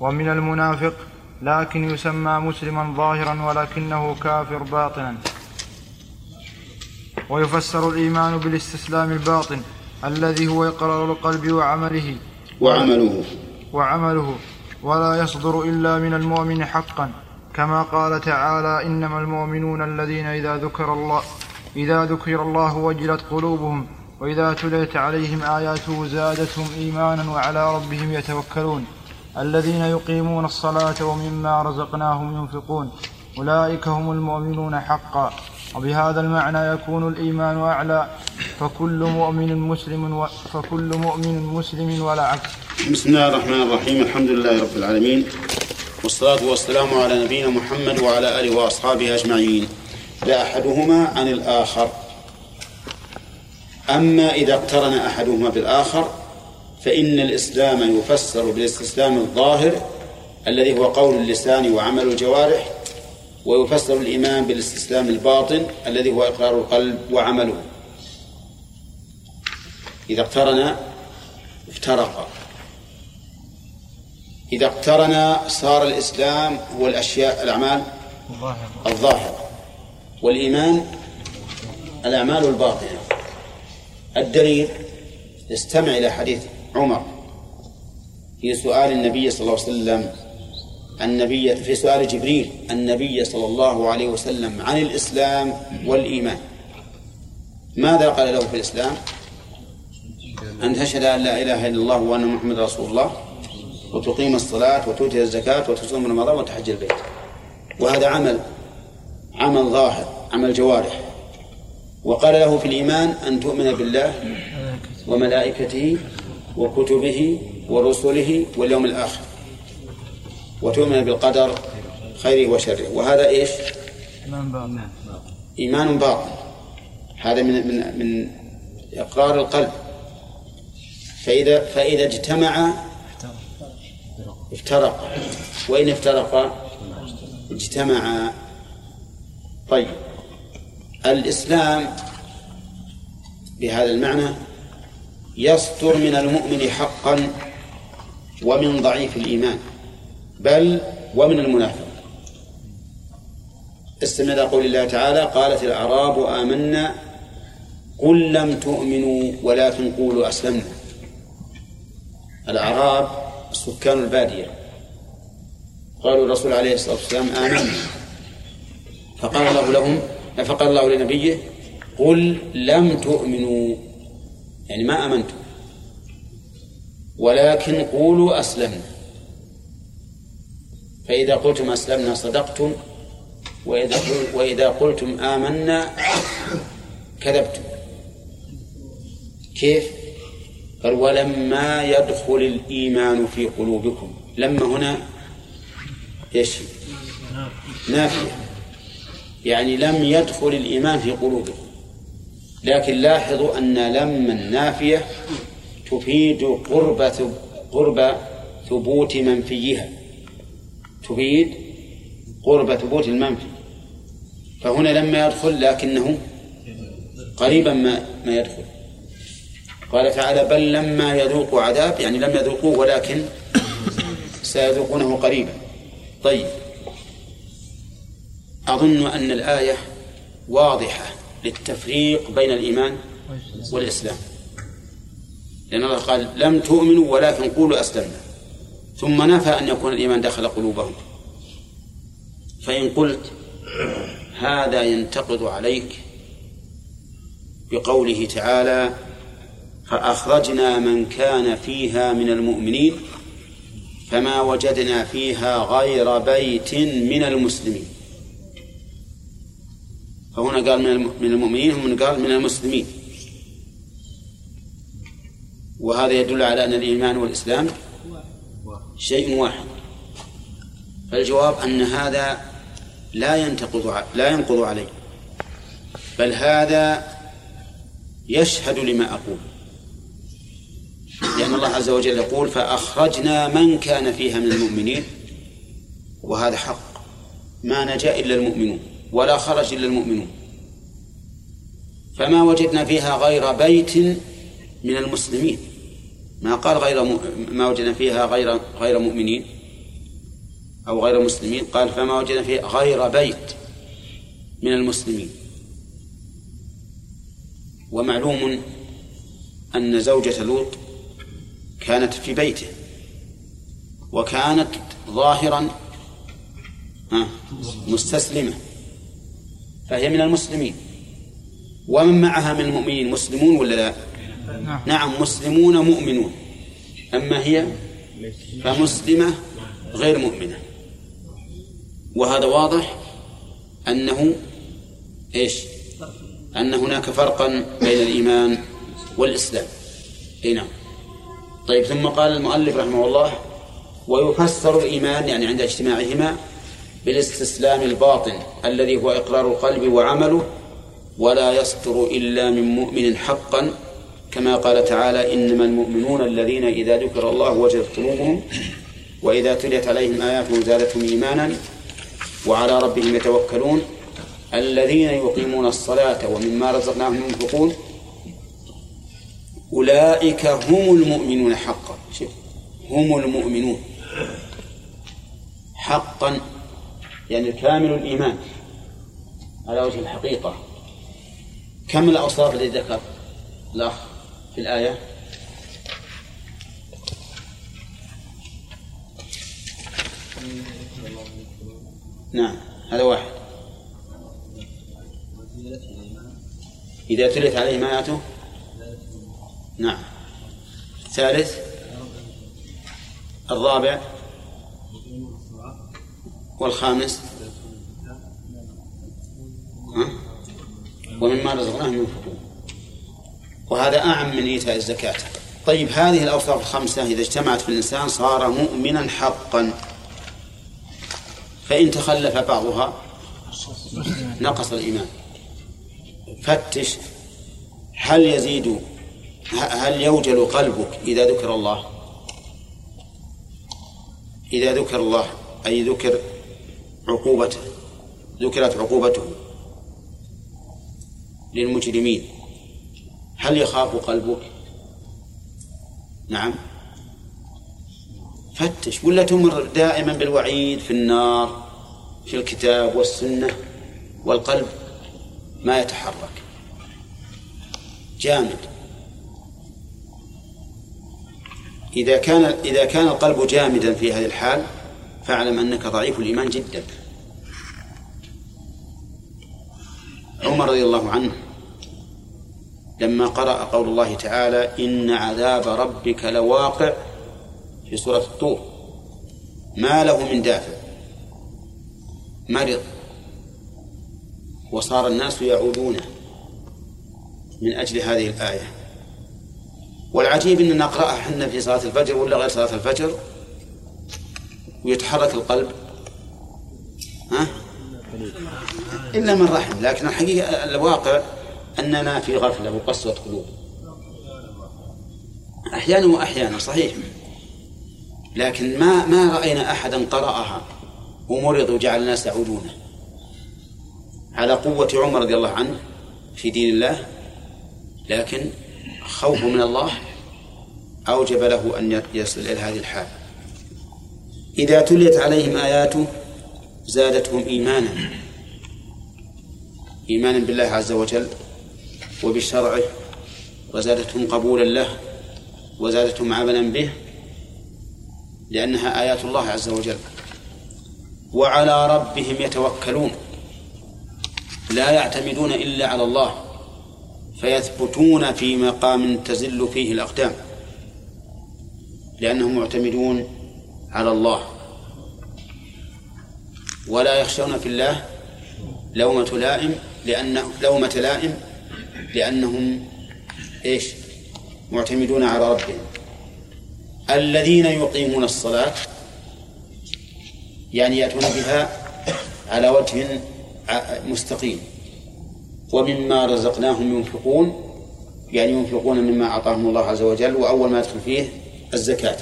ومن المنافق لكن يسمى مسلما ظاهرا ولكنه كافر باطنا. ويفسر الإيمان بالاستسلام الباطن الذي هو إقرار القلب وعمله. وعمله. وعمله. ولا يصدر إلا من المؤمن حقا. كما قال تعالى إنما المؤمنون الذين إذا ذكر الله إذا ذكر الله وجلت قلوبهم وإذا تليت عليهم آياته زادتهم إيمانا وعلى ربهم يتوكلون. الذين يقيمون الصلاة ومما رزقناهم ينفقون. أولئك هم المؤمنون حقا. وبهذا المعنى يكون الإيمان أعلى. فكل مؤمن مسلم و فكل مؤمن مسلم ولا عكس. بسم الله الرحمن الرحيم. الحمد لله رب العالمين. والصلاة والسلام على نبينا محمد وعلى آله وأصحابه أجمعين. لا أحدهما عن الآخر. أما إذا اقترن أحدهما بالآخر فإن الإسلام يفسر بالإستسلام الظاهر الذي هو قول اللسان وعمل الجوارح ويفسر الإيمان بالاستسلام الباطن الذي هو إقرار القلب وعمله. إذا اقترن افترقا إذا اقترن صار الإسلام هو الأشياء الأعمال الظاهرة والإيمان الأعمال الباطنة. الدليل استمع إلى حديث عمر في سؤال النبي صلى الله عليه وسلم. النبي في سؤال جبريل النبي صلى الله عليه وسلم عن الإسلام والإيمان. ماذا قال له في الإسلام؟ أن تشهد أن لا إله إلا الله وأن محمد رسول الله وتقيم الصلاة وتؤتي الزكاة وتصوم رمضان وتحج البيت. وهذا عمل عمل ظاهر عمل جوارح. وقال له في الإيمان أن تؤمن بالله وملائكته وكتبه ورسله واليوم الآخر. وتؤمن بالقدر خيره وشره وهذا إيش؟ إيمان باطن هذا من من من إقرار القلب. فإذا فإذا اجتمع افترق. وإن افترق اجتمع. طيب. الإسلام بهذا المعنى يصدر من المؤمن حقا ومن ضعيف الإيمان. بل ومن المنافق. استمع إلى قول الله تعالى قالت الأعراب آمنا قل لم تؤمنوا ولكن قولوا أسلمنا. الأعراب سكان البادية. قالوا الرسول عليه الصلاة والسلام آمنا. فقال الله لهم فقال الله لنبيه قل لم تؤمنوا. يعني ما آمنتم. ولكن قولوا أسلمنا. فإذا قلتم أسلمنا صدقتم وإذا وإذا قلتم آمنا كذبتم. كيف؟ قال ولما يدخل الإيمان في قلوبكم. لما هنا إيش؟ نافية. يعني لم يدخل الإيمان في قلوبكم. لكن لاحظوا أن لما النافية تفيد قرب قرب ثبوت منفيها. تفيد قرب ثبوت المنفي. فهنا لما يدخل لكنه قريبا ما ما يدخل. قال تعالى بل لما يذوقوا عذاب يعني لم يذوقوه ولكن سيذوقونه قريبا. طيب. أظن أن الآية واضحة للتفريق بين الإيمان والإسلام. لأن الله قال لم تؤمنوا ولكن قولوا أسلمنا. ثم نفى أن يكون الإيمان دخل قلوبهم. فإن قلت هذا ينتقض عليك بقوله تعالى فأخرجنا من كان فيها من المؤمنين فما وجدنا فيها غير بيت من المسلمين. فهنا قال من المؤمنين هم قال من المسلمين. وهذا يدل على أن الإيمان والإسلام شيء واحد. فالجواب أن هذا لا ينتقض لا ينقض عليه. بل هذا يشهد لما أقول. لأن الله عز وجل يقول فأخرجنا من كان فيها من المؤمنين. وهذا حق. ما نجا إلا المؤمنون ولا خرج إلا المؤمنون. فما وجدنا فيها غير بيت من المسلمين. ما قال غير م... ما وجدنا فيها غير غير مؤمنين أو غير مسلمين. قال فما وجدنا فيها غير بيت من المسلمين. ومعلوم أن زوجة لوط كانت في بيته وكانت ظاهرا مستسلمة فهي من المسلمين. ومن معها من المؤمنين مسلمون ولا لا؟ نعم, نعم مسلمون مؤمنون. أما هي فمسلمة غير مؤمنة. وهذا واضح أنه إيش؟ أن هناك فرقا بين الإيمان والإسلام. أي نعم. طيب ثم قال المؤلف رحمه الله ويفسر الإيمان يعني عند اجتماعهما بالاستسلام الباطن الذي هو إقرار القلب وعمله ولا يصدر إلا من مؤمن حقا كما قال تعالى إنما المؤمنون الذين إذا ذكر الله وجدت قلوبهم وإذا تليت عليهم آياته زادتهم إيمانا وعلى ربهم يتوكلون الذين يقيمون الصلاة ومما رزقناهم ينفقون أولئك هم المؤمنون حقا. شوف هم المؤمنون. حقا يعني كامل الإيمان على وجه الحقيقة. كم الأوصاف التي ذكر؟ الأخ. في الآية. نعم هذا واحد. إذا تلت عليهم آياته نعم. ثالث الرابع والخامس. ها؟ ومما رزقناهم ينفقون. وهذا أعم من إيتاء الزكاة. طيب هذه الأوصاف الخمسة إذا اجتمعت في الإنسان صار مؤمنا حقا. فإن تخلف بعضها نقص الإيمان. فتش هل يزيد هل يوجل قلبك إذا ذكر الله؟ إذا ذكر الله أي ذكر عقوبته ذكرت عقوبته للمجرمين. هل يخاف قلبك؟ نعم. فتش. ولا تمر دائما بالوعيد في النار في الكتاب والسنة والقلب ما يتحرك. جامد. إذا كان إذا كان القلب جامدا في هذه الحال فاعلم أنك ضعيف الإيمان جدا. عمر رضي الله عنه لما قرأ قول الله تعالى إن عذاب ربك لواقع في سورة الطور. ما له من دافع. مرض. وصار الناس يعودونه من أجل هذه الآية. والعجيب أن نقرأها حنا في صلاة الفجر ولا غير صلاة الفجر؟ ويتحرك القلب. ها؟ إلا من رحم. لكن الحقيقة الواقع أننا في غفلة وقسوة قلوب. أحيانا وأحيانا صحيح. لكن ما ما رأينا أحدا قرأها ومرض وجعل الناس يعودونه على قوة عمر رضي الله عنه في دين الله لكن خوفه من الله أوجب له أن يصل إلى هذه الحال. إذا تليت عليهم آياته زادتهم إيمانا. إيمانا بالله عز وجل. وبشرعه وزادتهم قبولا له وزادتهم عملا به لأنها آيات الله عز وجل. وعلى ربهم يتوكلون لا يعتمدون إلا على الله فيثبتون في مقام تزل فيه الأقدام لأنهم معتمدون على الله. ولا يخشون في الله لومة لائم لأن لومة لائم لأنهم إيش؟ معتمدون على ربهم. الذين يقيمون الصلاة يعني يأتون بها على وجه مستقيم. ومما رزقناهم ينفقون يعني ينفقون مما أعطاهم الله عز وجل وأول ما يدخل فيه الزكاة.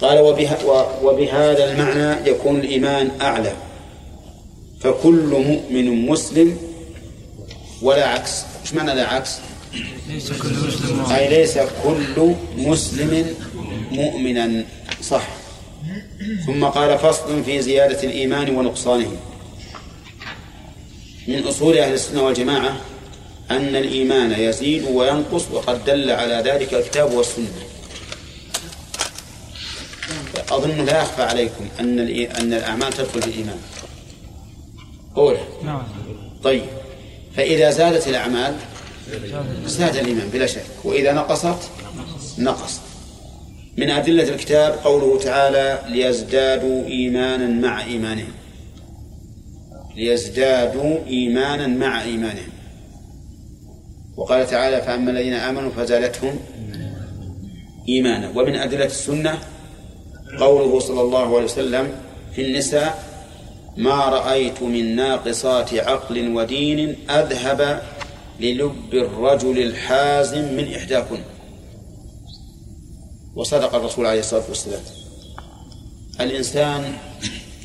قال وبها وبهذا المعنى يكون الإيمان أعلى. فكل مؤمن مسلم ولا عكس. إيش معنى لا عكس؟ ليس كل مسلم أي ليس كل مسلم مؤمنا صح. ثم قال فصل في زيادة الإيمان ونقصانه. من أصول أهل السنة والجماعة أن الإيمان يزيد وينقص وقد دل على ذلك الكتاب والسنة. أظن لا يخفى عليكم أن أن الأعمال تدخل في الإيمان. قول نعم. طيب. فإذا زادت الأعمال زاد الإيمان بلا شك وإذا نقصت نقص من أدلة الكتاب قوله تعالى ليزدادوا إيمانا مع إيمانهم. ليزدادوا إيمانا مع إيمانهم. وقال تعالى فأما الذين آمنوا فزادتهم إيمانا. ومن أدلة السنة قوله صلى الله عليه وسلم في النساء ما رأيت من ناقصات عقل ودين أذهب للب الرجل الحازم من إحداكن. وصدق الرسول عليه الصلاة والسلام. الإنسان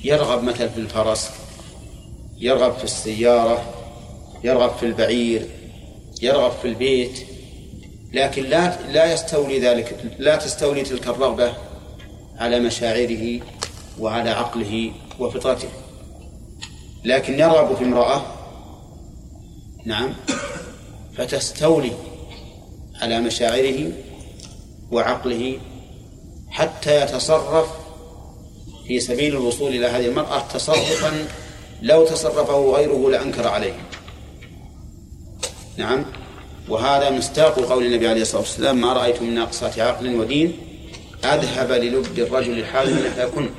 يرغب مثلا في الفرس يرغب في السيارة يرغب في البعير يرغب في البيت لكن لا لا يستولي ذلك لا تستولي تلك الرغبة على مشاعره وعلى عقله وفطرته. لكن يرغب في امرأة. نعم. فتستولي على مشاعره وعقله حتى يتصرف في سبيل الوصول إلى هذه المرأة تصرفا لو تصرفه غيره لأنكر عليه. نعم. وهذا مستاق قول النبي عليه الصلاة والسلام ما رأيت من ناقصات عقل ودين أذهب للب الرجل من إحداكن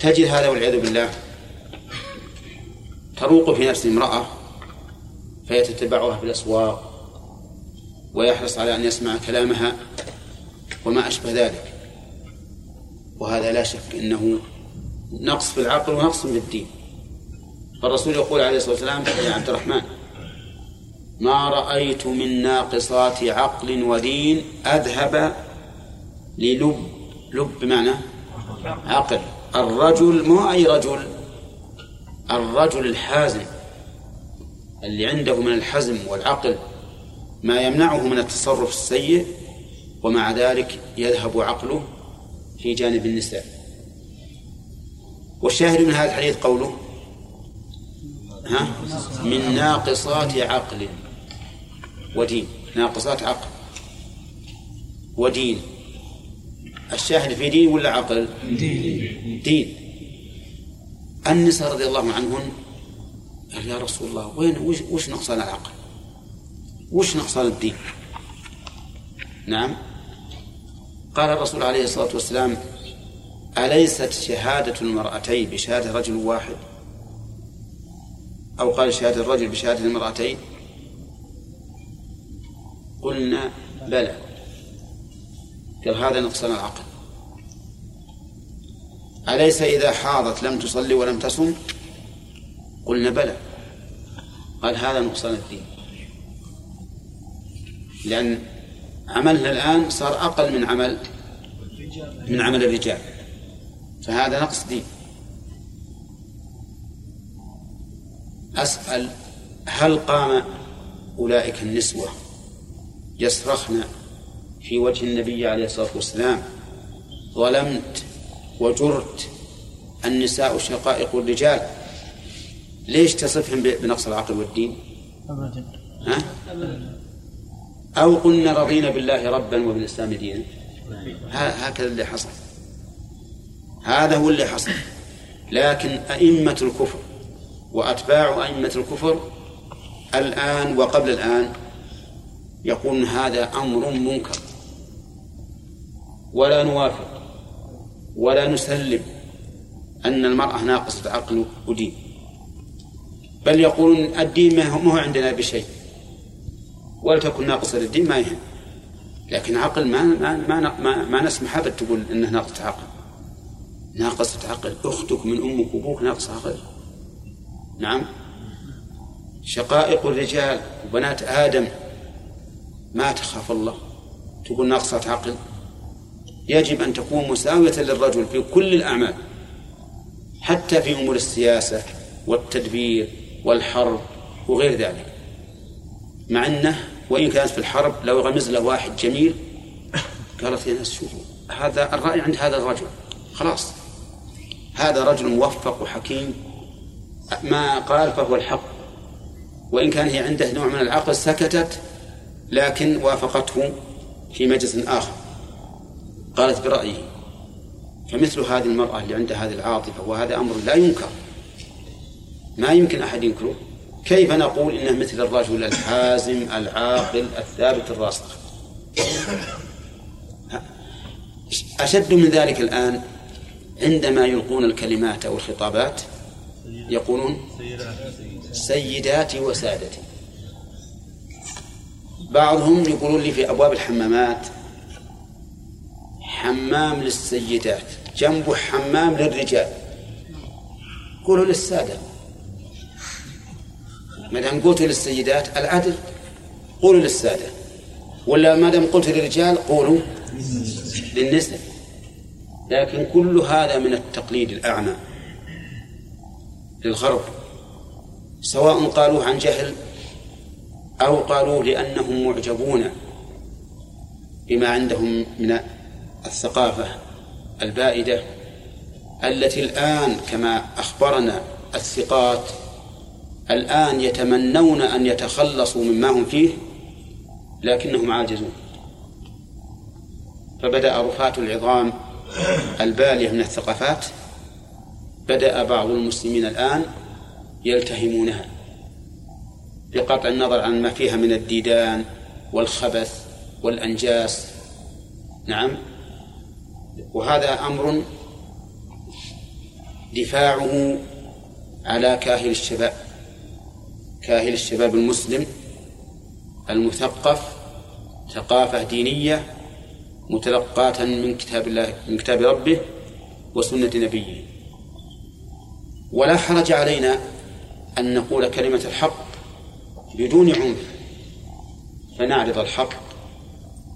تجد هذا والعياذ بالله تروق في نفس امرأة فيتتبعها في الأسواق ويحرص على أن يسمع كلامها وما أشبه ذلك. وهذا لا شك أنه نقص في العقل ونقص في الدين. فالرسول يقول عليه الصلاة والسلام يا عبد الرحمن ما رأيت من ناقصات عقل ودين أذهب للب لب بمعنى عقل الرجل مو أي رجل. الرجل الحازم اللي عنده من الحزم والعقل ما يمنعه من التصرف السيء ومع ذلك يذهب عقله في جانب النساء. والشاهد من هذا الحديث قوله ها؟ من ناقصات عقل ودين. ناقصات عقل ودين. الشاهد في دين ولا عقل؟ دين, دين. النساء رضي الله عنهن قال يا رسول الله وين وش, وش نقصان العقل؟ وش نقصان الدين؟ نعم. قال الرسول عليه الصلاة والسلام أليست شهادة المرأتين بشهادة رجل واحد؟ أو قال شهادة الرجل بشهادة المرأتين؟ قلنا بلى. قال هذا نقصان العقل. أليس إذا حاضت لم تصلي ولم تصم؟ قلنا بلى. قال هذا نقصان الدين. لأن عملنا الآن صار أقل من عمل من عمل الرجال. فهذا نقص دين. أسأل هل قام أولئك النسوة يصرخن في وجه النبي عليه الصلاة والسلام ظلمت وجرت النساء شقائق الرجال. ليش تصفهم بنقص العقل والدين؟ أبدا. ها؟ أو قلنا رضينا بالله ربا وبالإسلام دينا. هكذا اللي حصل. هذا هو اللي حصل. لكن أئمة الكفر وأتباع أئمة الكفر الآن وقبل الآن يقولون هذا أمر منكر. ولا نوافق. ولا نسلم أن المرأة ناقصة عقل ودين. بل يقولون الدين ما هو عندنا بشيء. ولتكن ناقصة للدين ما يهم. لكن عقل ما ما ما, ما, ما نسمح أبد تقول إنه ناقصة عقل. ناقصة عقل. أختك من أمك وأبوك ناقصة عقل. نعم. شقائق الرجال وبنات آدم ما تخاف الله. تقول ناقصة عقل. يجب أن تكون مساوية للرجل في كل الأعمال حتى في أمور السياسة والتدبير والحرب وغير ذلك. مع أنه وإن كانت في الحرب لو غمز له واحد جميل قالت يا ناس شوفوا هذا الرأي عند هذا الرجل. خلاص. هذا رجل موفق وحكيم ما قال فهو الحق. وإن كان هي عنده نوع من العقل سكتت لكن وافقته في مجلس آخر. قالت برأيه فمثل هذه المرأة اللي عندها هذه العاطفة وهذا أمر لا ينكر. ما يمكن أحد ينكره. كيف نقول إنه مثل الرجل الحازم العاقل الثابت الراسخ؟ أشد من ذلك الآن عندما يلقون الكلمات أو الخطابات يقولون سيداتي وسادتي. بعضهم يقولون لي في أبواب الحمامات حمام للسيدات جنبه حمام للرجال. قولوا للسادة. ما دام قلت للسيدات العدل قولوا للسادة. ولا ما دام قلت للرجال قولوا للنساء. لكن كل هذا من التقليد الأعمى للغرب سواء قالوه عن جهل أو قالوه لأنهم معجبون بما عندهم من الثقافة البائدة التي الآن كما أخبرنا الثقات الآن يتمنون أن يتخلصوا مما هم فيه لكنهم عاجزون. فبدأ رفاة العظام البالية من الثقافات بدأ بعض المسلمين الآن يلتهمونها بقطع النظر عن ما فيها من الديدان والخبث والأنجاس. نعم. وهذا أمر دفاعه على كاهل الشباب كاهل الشباب المسلم المثقف ثقافة دينية متلقاة من كتاب الله من كتاب ربه وسنة نبيه. ولا حرج علينا أن نقول كلمة الحق بدون عنف فنعرض الحق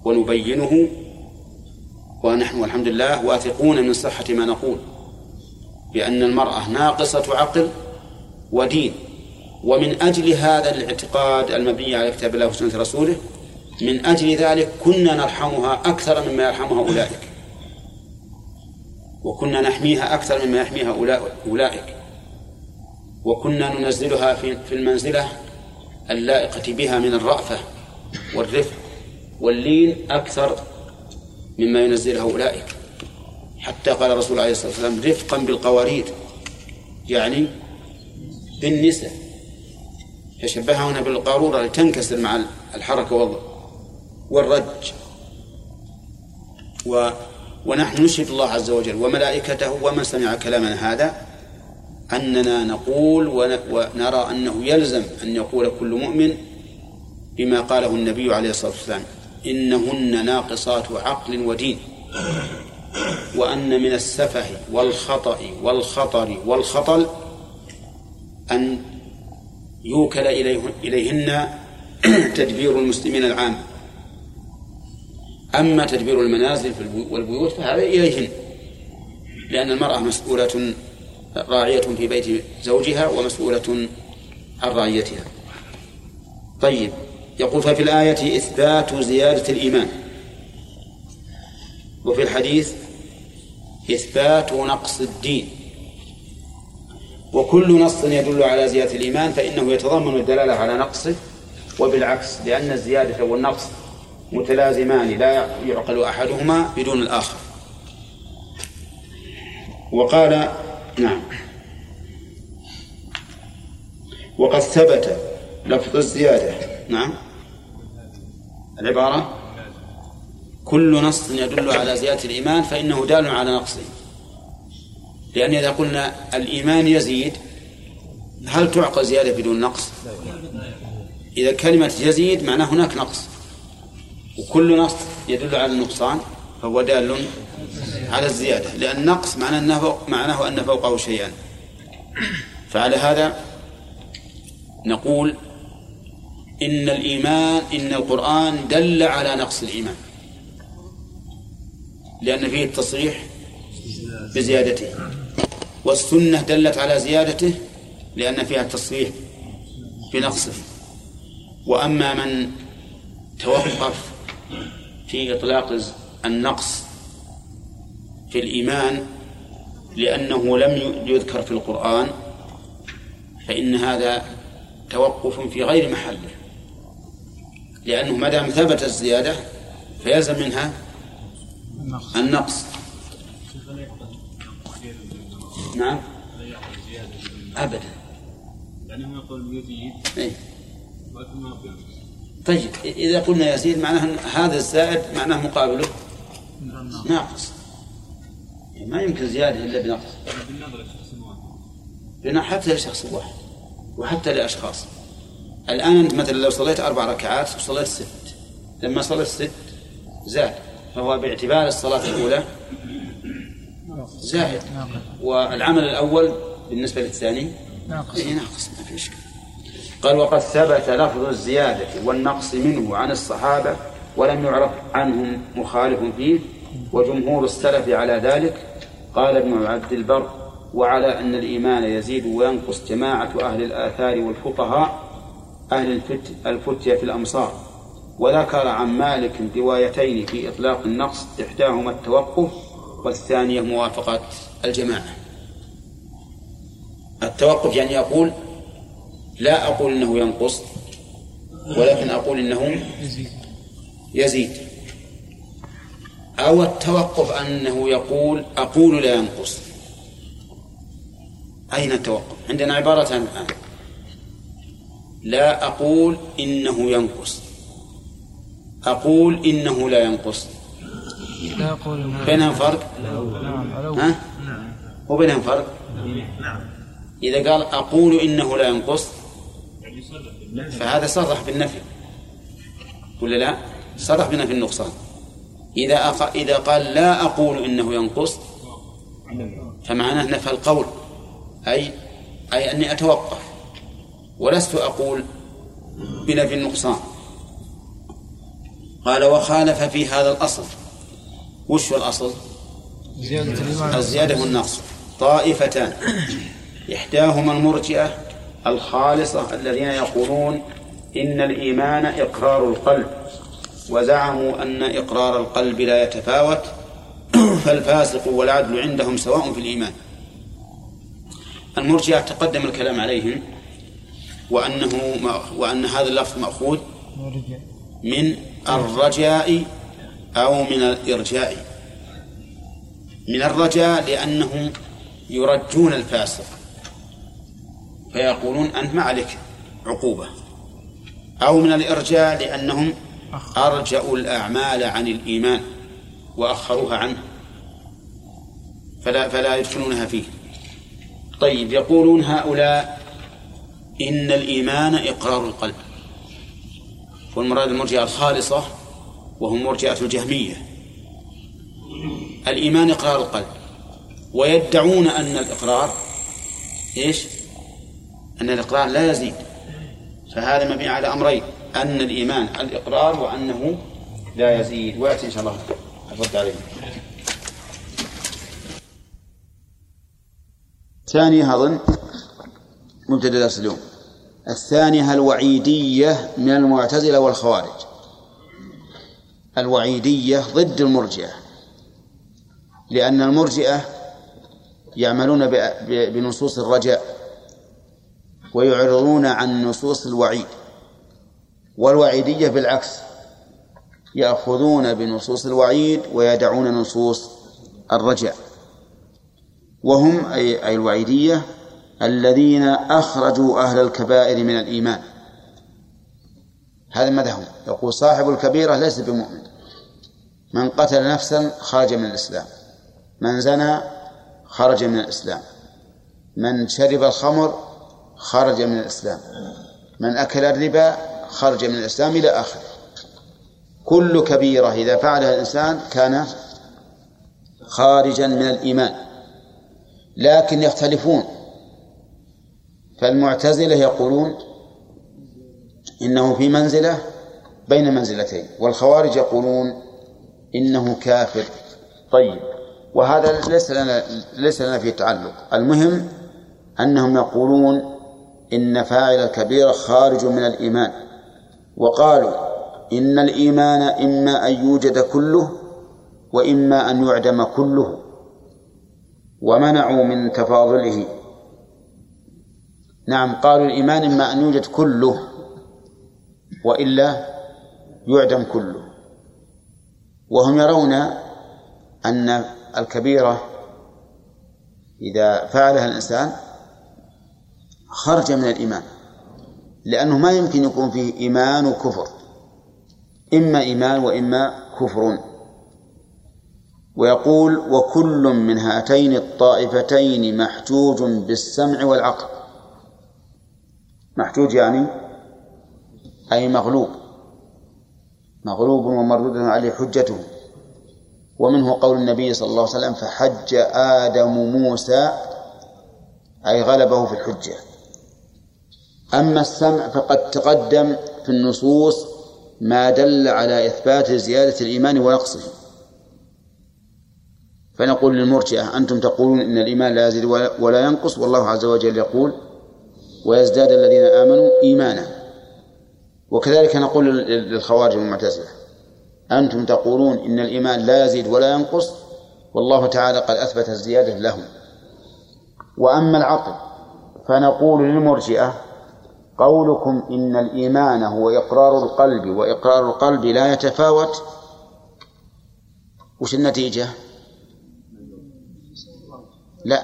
ونبينه ونحن والحمد لله واثقون من صحة ما نقول بأن المرأة ناقصة عقل ودين ومن أجل هذا الاعتقاد المبني على كتاب الله وسنة رسوله من أجل ذلك كنا نرحمها أكثر مما يرحمها أولئك. وكنا نحميها أكثر مما يحميها أولئك. وكنا ننزلها في المنزلة اللائقة بها من الرأفة والرفق واللين أكثر مما ينزلها أولئك حتى قال الرسول عليه الصلاة والسلام رفقا بالقوارير. يعني بالنساء. فشبهها هنا بالقارورة لتنكسر مع الحركة والرج. و ونحن نشهد الله عز وجل وملائكته ومن سمع كلامنا هذا أننا نقول ونرى أنه يلزم أن يقول كل مؤمن بما قاله النبي عليه الصلاة والسلام. إنهن ناقصات عقل ودين. وأن من السفه والخطأ والخطر والخطل أن يوكل إليهن [CLEARS THROAT] تدبير المسلمين العام. أما تدبير المنازل والبيوت فهذا إليهن لأن المرأة مسؤولة راعية في بيت زوجها ومسؤولة عن رعيتها. طيب. يقول ففي الآية إثبات زيادة الإيمان. وفي الحديث إثبات نقص الدين. وكل نص يدل على زيادة الإيمان فإنه يتضمن الدلالة على نقصه وبالعكس لأن الزيادة والنقص متلازمان لا يعقل أحدهما بدون الآخر. وقال نعم. وقد ثبت لفظ الزيادة. نعم. العبارة كل نص يدل على زيادة الإيمان فإنه دال على نقصه. لأن إذا قلنا الإيمان يزيد هل تعقل زيادة بدون نقص؟ إذا كلمة يزيد معناه هناك نقص. وكل نص يدل على النقصان فهو دال على الزيادة. لأن النقص معناه أنه معناه أن فوقه شيئا. فعلى هذا نقول إن الإيمان إن القرآن دل على نقص الإيمان. لأن فيه التصريح بزيادته. والسنة دلت على زيادته لأن فيها التصريح بنقصه. وأما من توقف في إطلاق النقص في الإيمان لأنه لم يذكر في القرآن فإن هذا توقف في غير محله. لأنه ما دام ثبت الزيادة فيلزم منها النقص. نعم. أبدا. يعني هو يقول يزيد. إيه؟ طيب إذا قلنا يزيد معناه هذا الزائد معناه مقابله ناقص. ما يمكن زيادة إلا بنقص. بالنظر لشخص واحد. حتى لشخص واحد وحتى لأشخاص. الآن أنت مثلا لو صليت أربع ركعات وصليت ست. لما صليت ست زاد. فهو باعتبار الصلاة الأولى زائد والعمل الأول بالنسبة للثاني ناقص. إيه ناقص ما في إشكال. قال وقد ثبت لفظ الزيادة والنقص منه عن الصحابة ولم يعرف عنهم مخالف فيه وجمهور السلف على ذلك. قال ابن عبد البر وعلى أن الإيمان يزيد وينقص جماعة أهل الآثار والفقهاء أهل الفتية في الأمصار. وذكر عن مالك روايتين في إطلاق النقص إحداهما التوقف والثانية موافقة الجماعة. التوقف يعني يقول لا أقول إنه ينقص ولكن أقول إنه يزيد. أو التوقف أنه يقول أقول لا ينقص. أين التوقف؟ عندنا عبارتان الآن. لا أقول إنه ينقص. أقول إنه لا ينقص. لا أقول بينهم فرق؟ نعم ها؟ وبينهم فرق؟ نعم. إذا قال أقول إنه لا ينقص فهذا صرح بالنفي. ولا لا؟ صرح بنفي النقصان. إذا أق... إذا قال لا أقول إنه ينقص فمعناه نفى القول. أي أي أني أتوقف. ولست أقول بنفي النقصان. قال وخالف في هذا الأصل. وش هو الأصل؟ زيادة الزيادة والنقص. طائفتان. إحداهما المرجئة الخالصة الذين يقولون إن الإيمان إقرار القلب. وزعموا أن إقرار القلب لا يتفاوت. فالفاسق والعدل عندهم سواء في الإيمان. المرجئة تقدم الكلام عليهم. وأنه وأن هذا اللفظ مأخوذ من الرجاء أو من الإرجاء. من الرجاء لأنهم يرجون الفاسق. فيقولون أنت ما عليك عقوبة. أو من الإرجاء لأنهم أرجأوا الأعمال عن الإيمان وأخروها عنه. فلا فلا يدخلونها فيه. طيب يقولون هؤلاء إن الإيمان إقرار القلب. والمراد المرجئة الخالصة وهم مرجئة الجهمية. الإيمان إقرار القلب. ويدعون أن الإقرار إيش؟ أن الإقرار لا يزيد. فهذا مبني على أمرين. أن الإيمان الإقرار وأنه لا يزيد. ويأتي إن شاء الله. الرد عليه ثانية أظن مبتدأ درس اليوم. الثانية الوعيدية من المعتزلة والخوارج. الوعيدية ضد المرجئة. لأن المرجئة يعملون بنصوص الرجاء ويعرضون عن نصوص الوعيد. والوعيدية بالعكس يأخذون بنصوص الوعيد ويدعون نصوص الرجاء. وهم أي, الوعيدية الذين أخرجوا أهل الكبائر من الإيمان. هذا مذهب يقول صاحب الكبيرة ليس بمؤمن. من قتل نفسا خرج من الإسلام. من زنى خرج من الإسلام. من شرب الخمر خرج من الإسلام. من أكل الربا خرج من الإسلام إلى آخره. كل كبيرة إذا فعلها الإنسان كان خارجا من الإيمان. لكن يختلفون. فالمعتزلة يقولون إنه في منزلة بين منزلتين والخوارج يقولون إنه كافر. طيب وهذا ليس لنا ليس لنا فيه تعلق. المهم أنهم يقولون إن فاعل الكبيرة خارج من الإيمان وقالوا إن الإيمان إما أن يوجد كله وإما أن يعدم كله ومنعوا من تفاضله. نعم قالوا الإيمان إما أن يوجد كله وإلا يعدم كله. وهم يرون أن الكبيرة إذا فعلها الإنسان خرج من الإيمان لأنه ما يمكن يكون فيه إيمان وكفر إما إيمان وإما كفر ويقول وكل من هاتين الطائفتين محجوج بالسمع والعقل. محجوج يعني؟ أي مغلوب. مغلوب ومردود عليه حجته. ومنه قول النبي صلى الله عليه وسلم فحج آدم موسى أي غلبه في الحجة. أما السمع فقد تقدم في النصوص ما دل على إثبات زيادة الإيمان ونقصه. فنقول للمرجئة أنتم تقولون إن الإيمان لا يزيد ولا ينقص والله عز وجل يقول ويزداد الذين آمنوا إيمانا. وكذلك نقول للخوارج والمعتزلة أنتم تقولون إن الإيمان لا يزيد ولا ينقص والله تعالى قد أثبت الزيادة لهم. وأما العقل فنقول للمرجئة قولكم إن الإيمان هو إقرار القلب وإقرار القلب لا يتفاوت. وش النتيجة؟ لا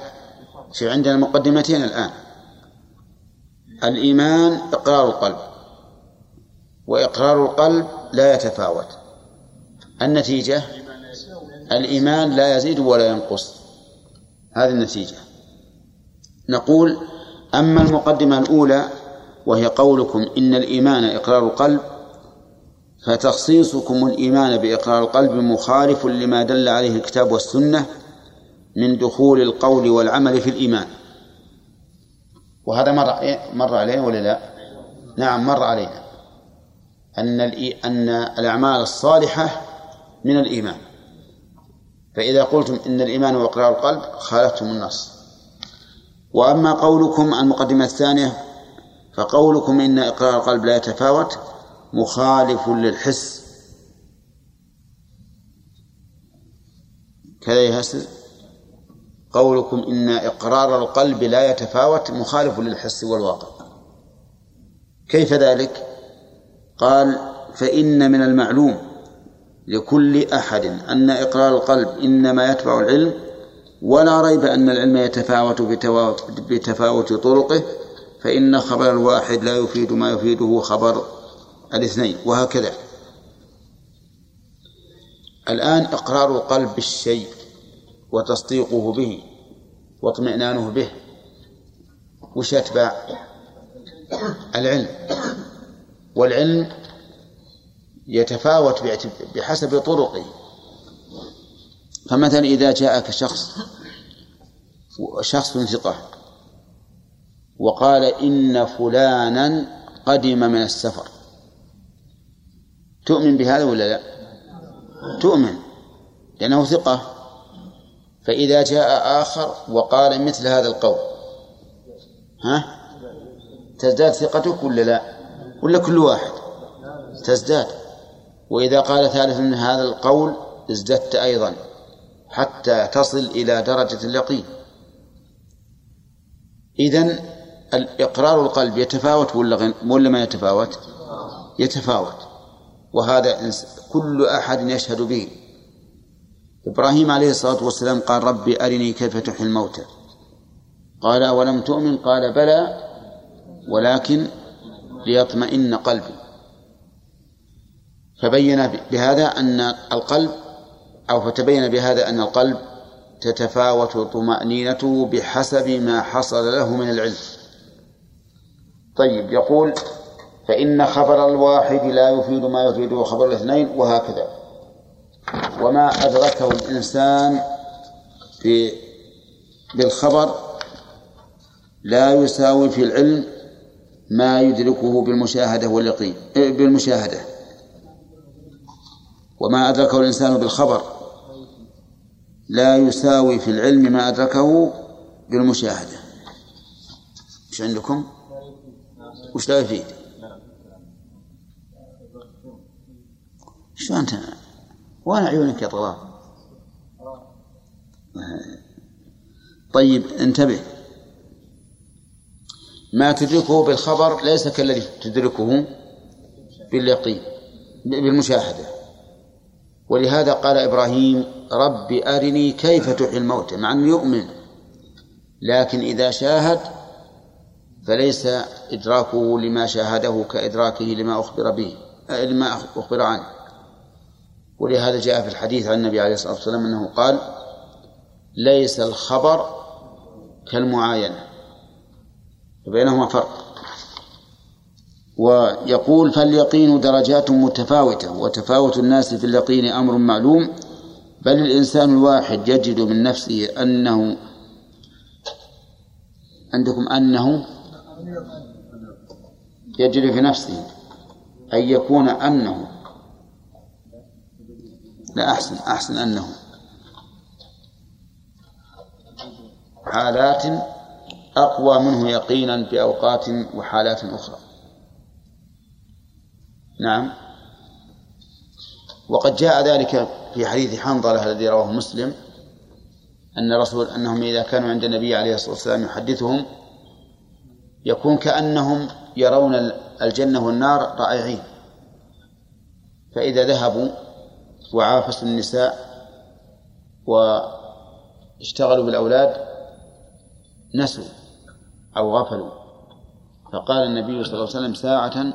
في عندنا مقدمتين الآن. الإيمان إقرار القلب وإقرار القلب لا يتفاوت. النتيجة؟ الإيمان لا يزيد ولا ينقص. هذه النتيجة. نقول أما المقدمة الأولى وهي قولكم إن الإيمان إقرار القلب فتخصيصكم الإيمان بإقرار القلب مخالف لما دل عليه الكتاب والسنة من دخول القول والعمل في الإيمان. وهذا مر مر علينا ولا لا؟ نعم مر علينا. أن أن الأعمال الصالحة من الإيمان. فإذا قلتم إن الإيمان هو إقرار القلب خالفتم النص. وأما قولكم المقدمة الثانية فقولكم إن إقرار القلب لا يتفاوت مخالف للحس. كذا يهسس قولكم إن إقرار القلب لا يتفاوت مخالف للحس والواقع. كيف ذلك؟ قال فإن من المعلوم لكل أحد أن إقرار القلب إنما يتبع العلم ولا ريب أن العلم يتفاوت بتفاوت طرقه فإن خبر الواحد لا يفيد ما يفيده خبر الاثنين وهكذا. الآن إقرار القلب بالشيء. وتصديقه به واطمئنانه به وش يتبع؟ العلم. والعلم يتفاوت بحسب طرقه. فمثلا إذا جاءك شخص شخص ثقة وقال إن فلانا قدم من السفر. تؤمن بهذا ولا لا؟ تؤمن لأنه ثقة. فإذا جاء آخر وقال مثل هذا القول. ها؟ تزداد ثقتك ولا لا؟ ولا كل واحد؟ تزداد. وإذا قال ثالث من هذا القول ازددت أيضا حتى تصل إلى درجة اليقين. إذن الإقرار القلب يتفاوت ولا ولا ما يتفاوت؟ يتفاوت. وهذا كل أحد يشهد به. إبراهيم عليه الصلاة والسلام قال ربي أرني كيف تحيي الموتى. قال أولم تؤمن؟ قال بلى ولكن ليطمئن قلبي. فبين بهذا أن القلب أو فتبين بهذا أن القلب تتفاوت طمأنينته بحسب ما حصل له من العلم. طيب يقول فإن خبر الواحد لا يفيد ما يفيده خبر الاثنين وهكذا. وما أدركه الإنسان في بالخبر لا يساوي في العلم ما يدركه بالمشاهدة واليقين إيه، بالمشاهدة وما أدركه الإنسان بالخبر لا يساوي في العلم ما أدركه بالمشاهدة إيش عندكم؟ وش لا يفيد؟ شو أنت وين عيونك يا طلال؟ طيب انتبه. ما تدركه بالخبر ليس كالذي تدركه باليقين بالمشاهدة. ولهذا قال إبراهيم رب أرني كيف تحيي الموتى مع أنه يؤمن. لكن إذا شاهد فليس إدراكه لما شاهده كإدراكه لما أخبر به لما أخبر عنه. ولهذا جاء في الحديث عن النبي عليه الصلاة والسلام أنه قال ليس الخبر كالمعاينة وبينهما فرق. ويقول فاليقين درجات متفاوتة وتفاوت الناس في اليقين أمر معلوم بل الإنسان الواحد يجد من نفسه أنه عندكم أنه يجد في نفسه أن يكون أنه لا أحسن أحسن أنه حالات أقوى منه يقينا بأوقات وحالات أخرى. نعم. وقد جاء ذلك في حديث حنظلة الذي رواه مسلم أن رسول أنهم إذا كانوا عند النبي عليه الصلاة والسلام يحدثهم يكون كأنهم يرون الجنة والنار رائعين. فإذا ذهبوا وعافسوا النساء واشتغلوا بالأولاد نسوا أو غفلوا. فقال النبي صلى الله عليه وسلم ساعة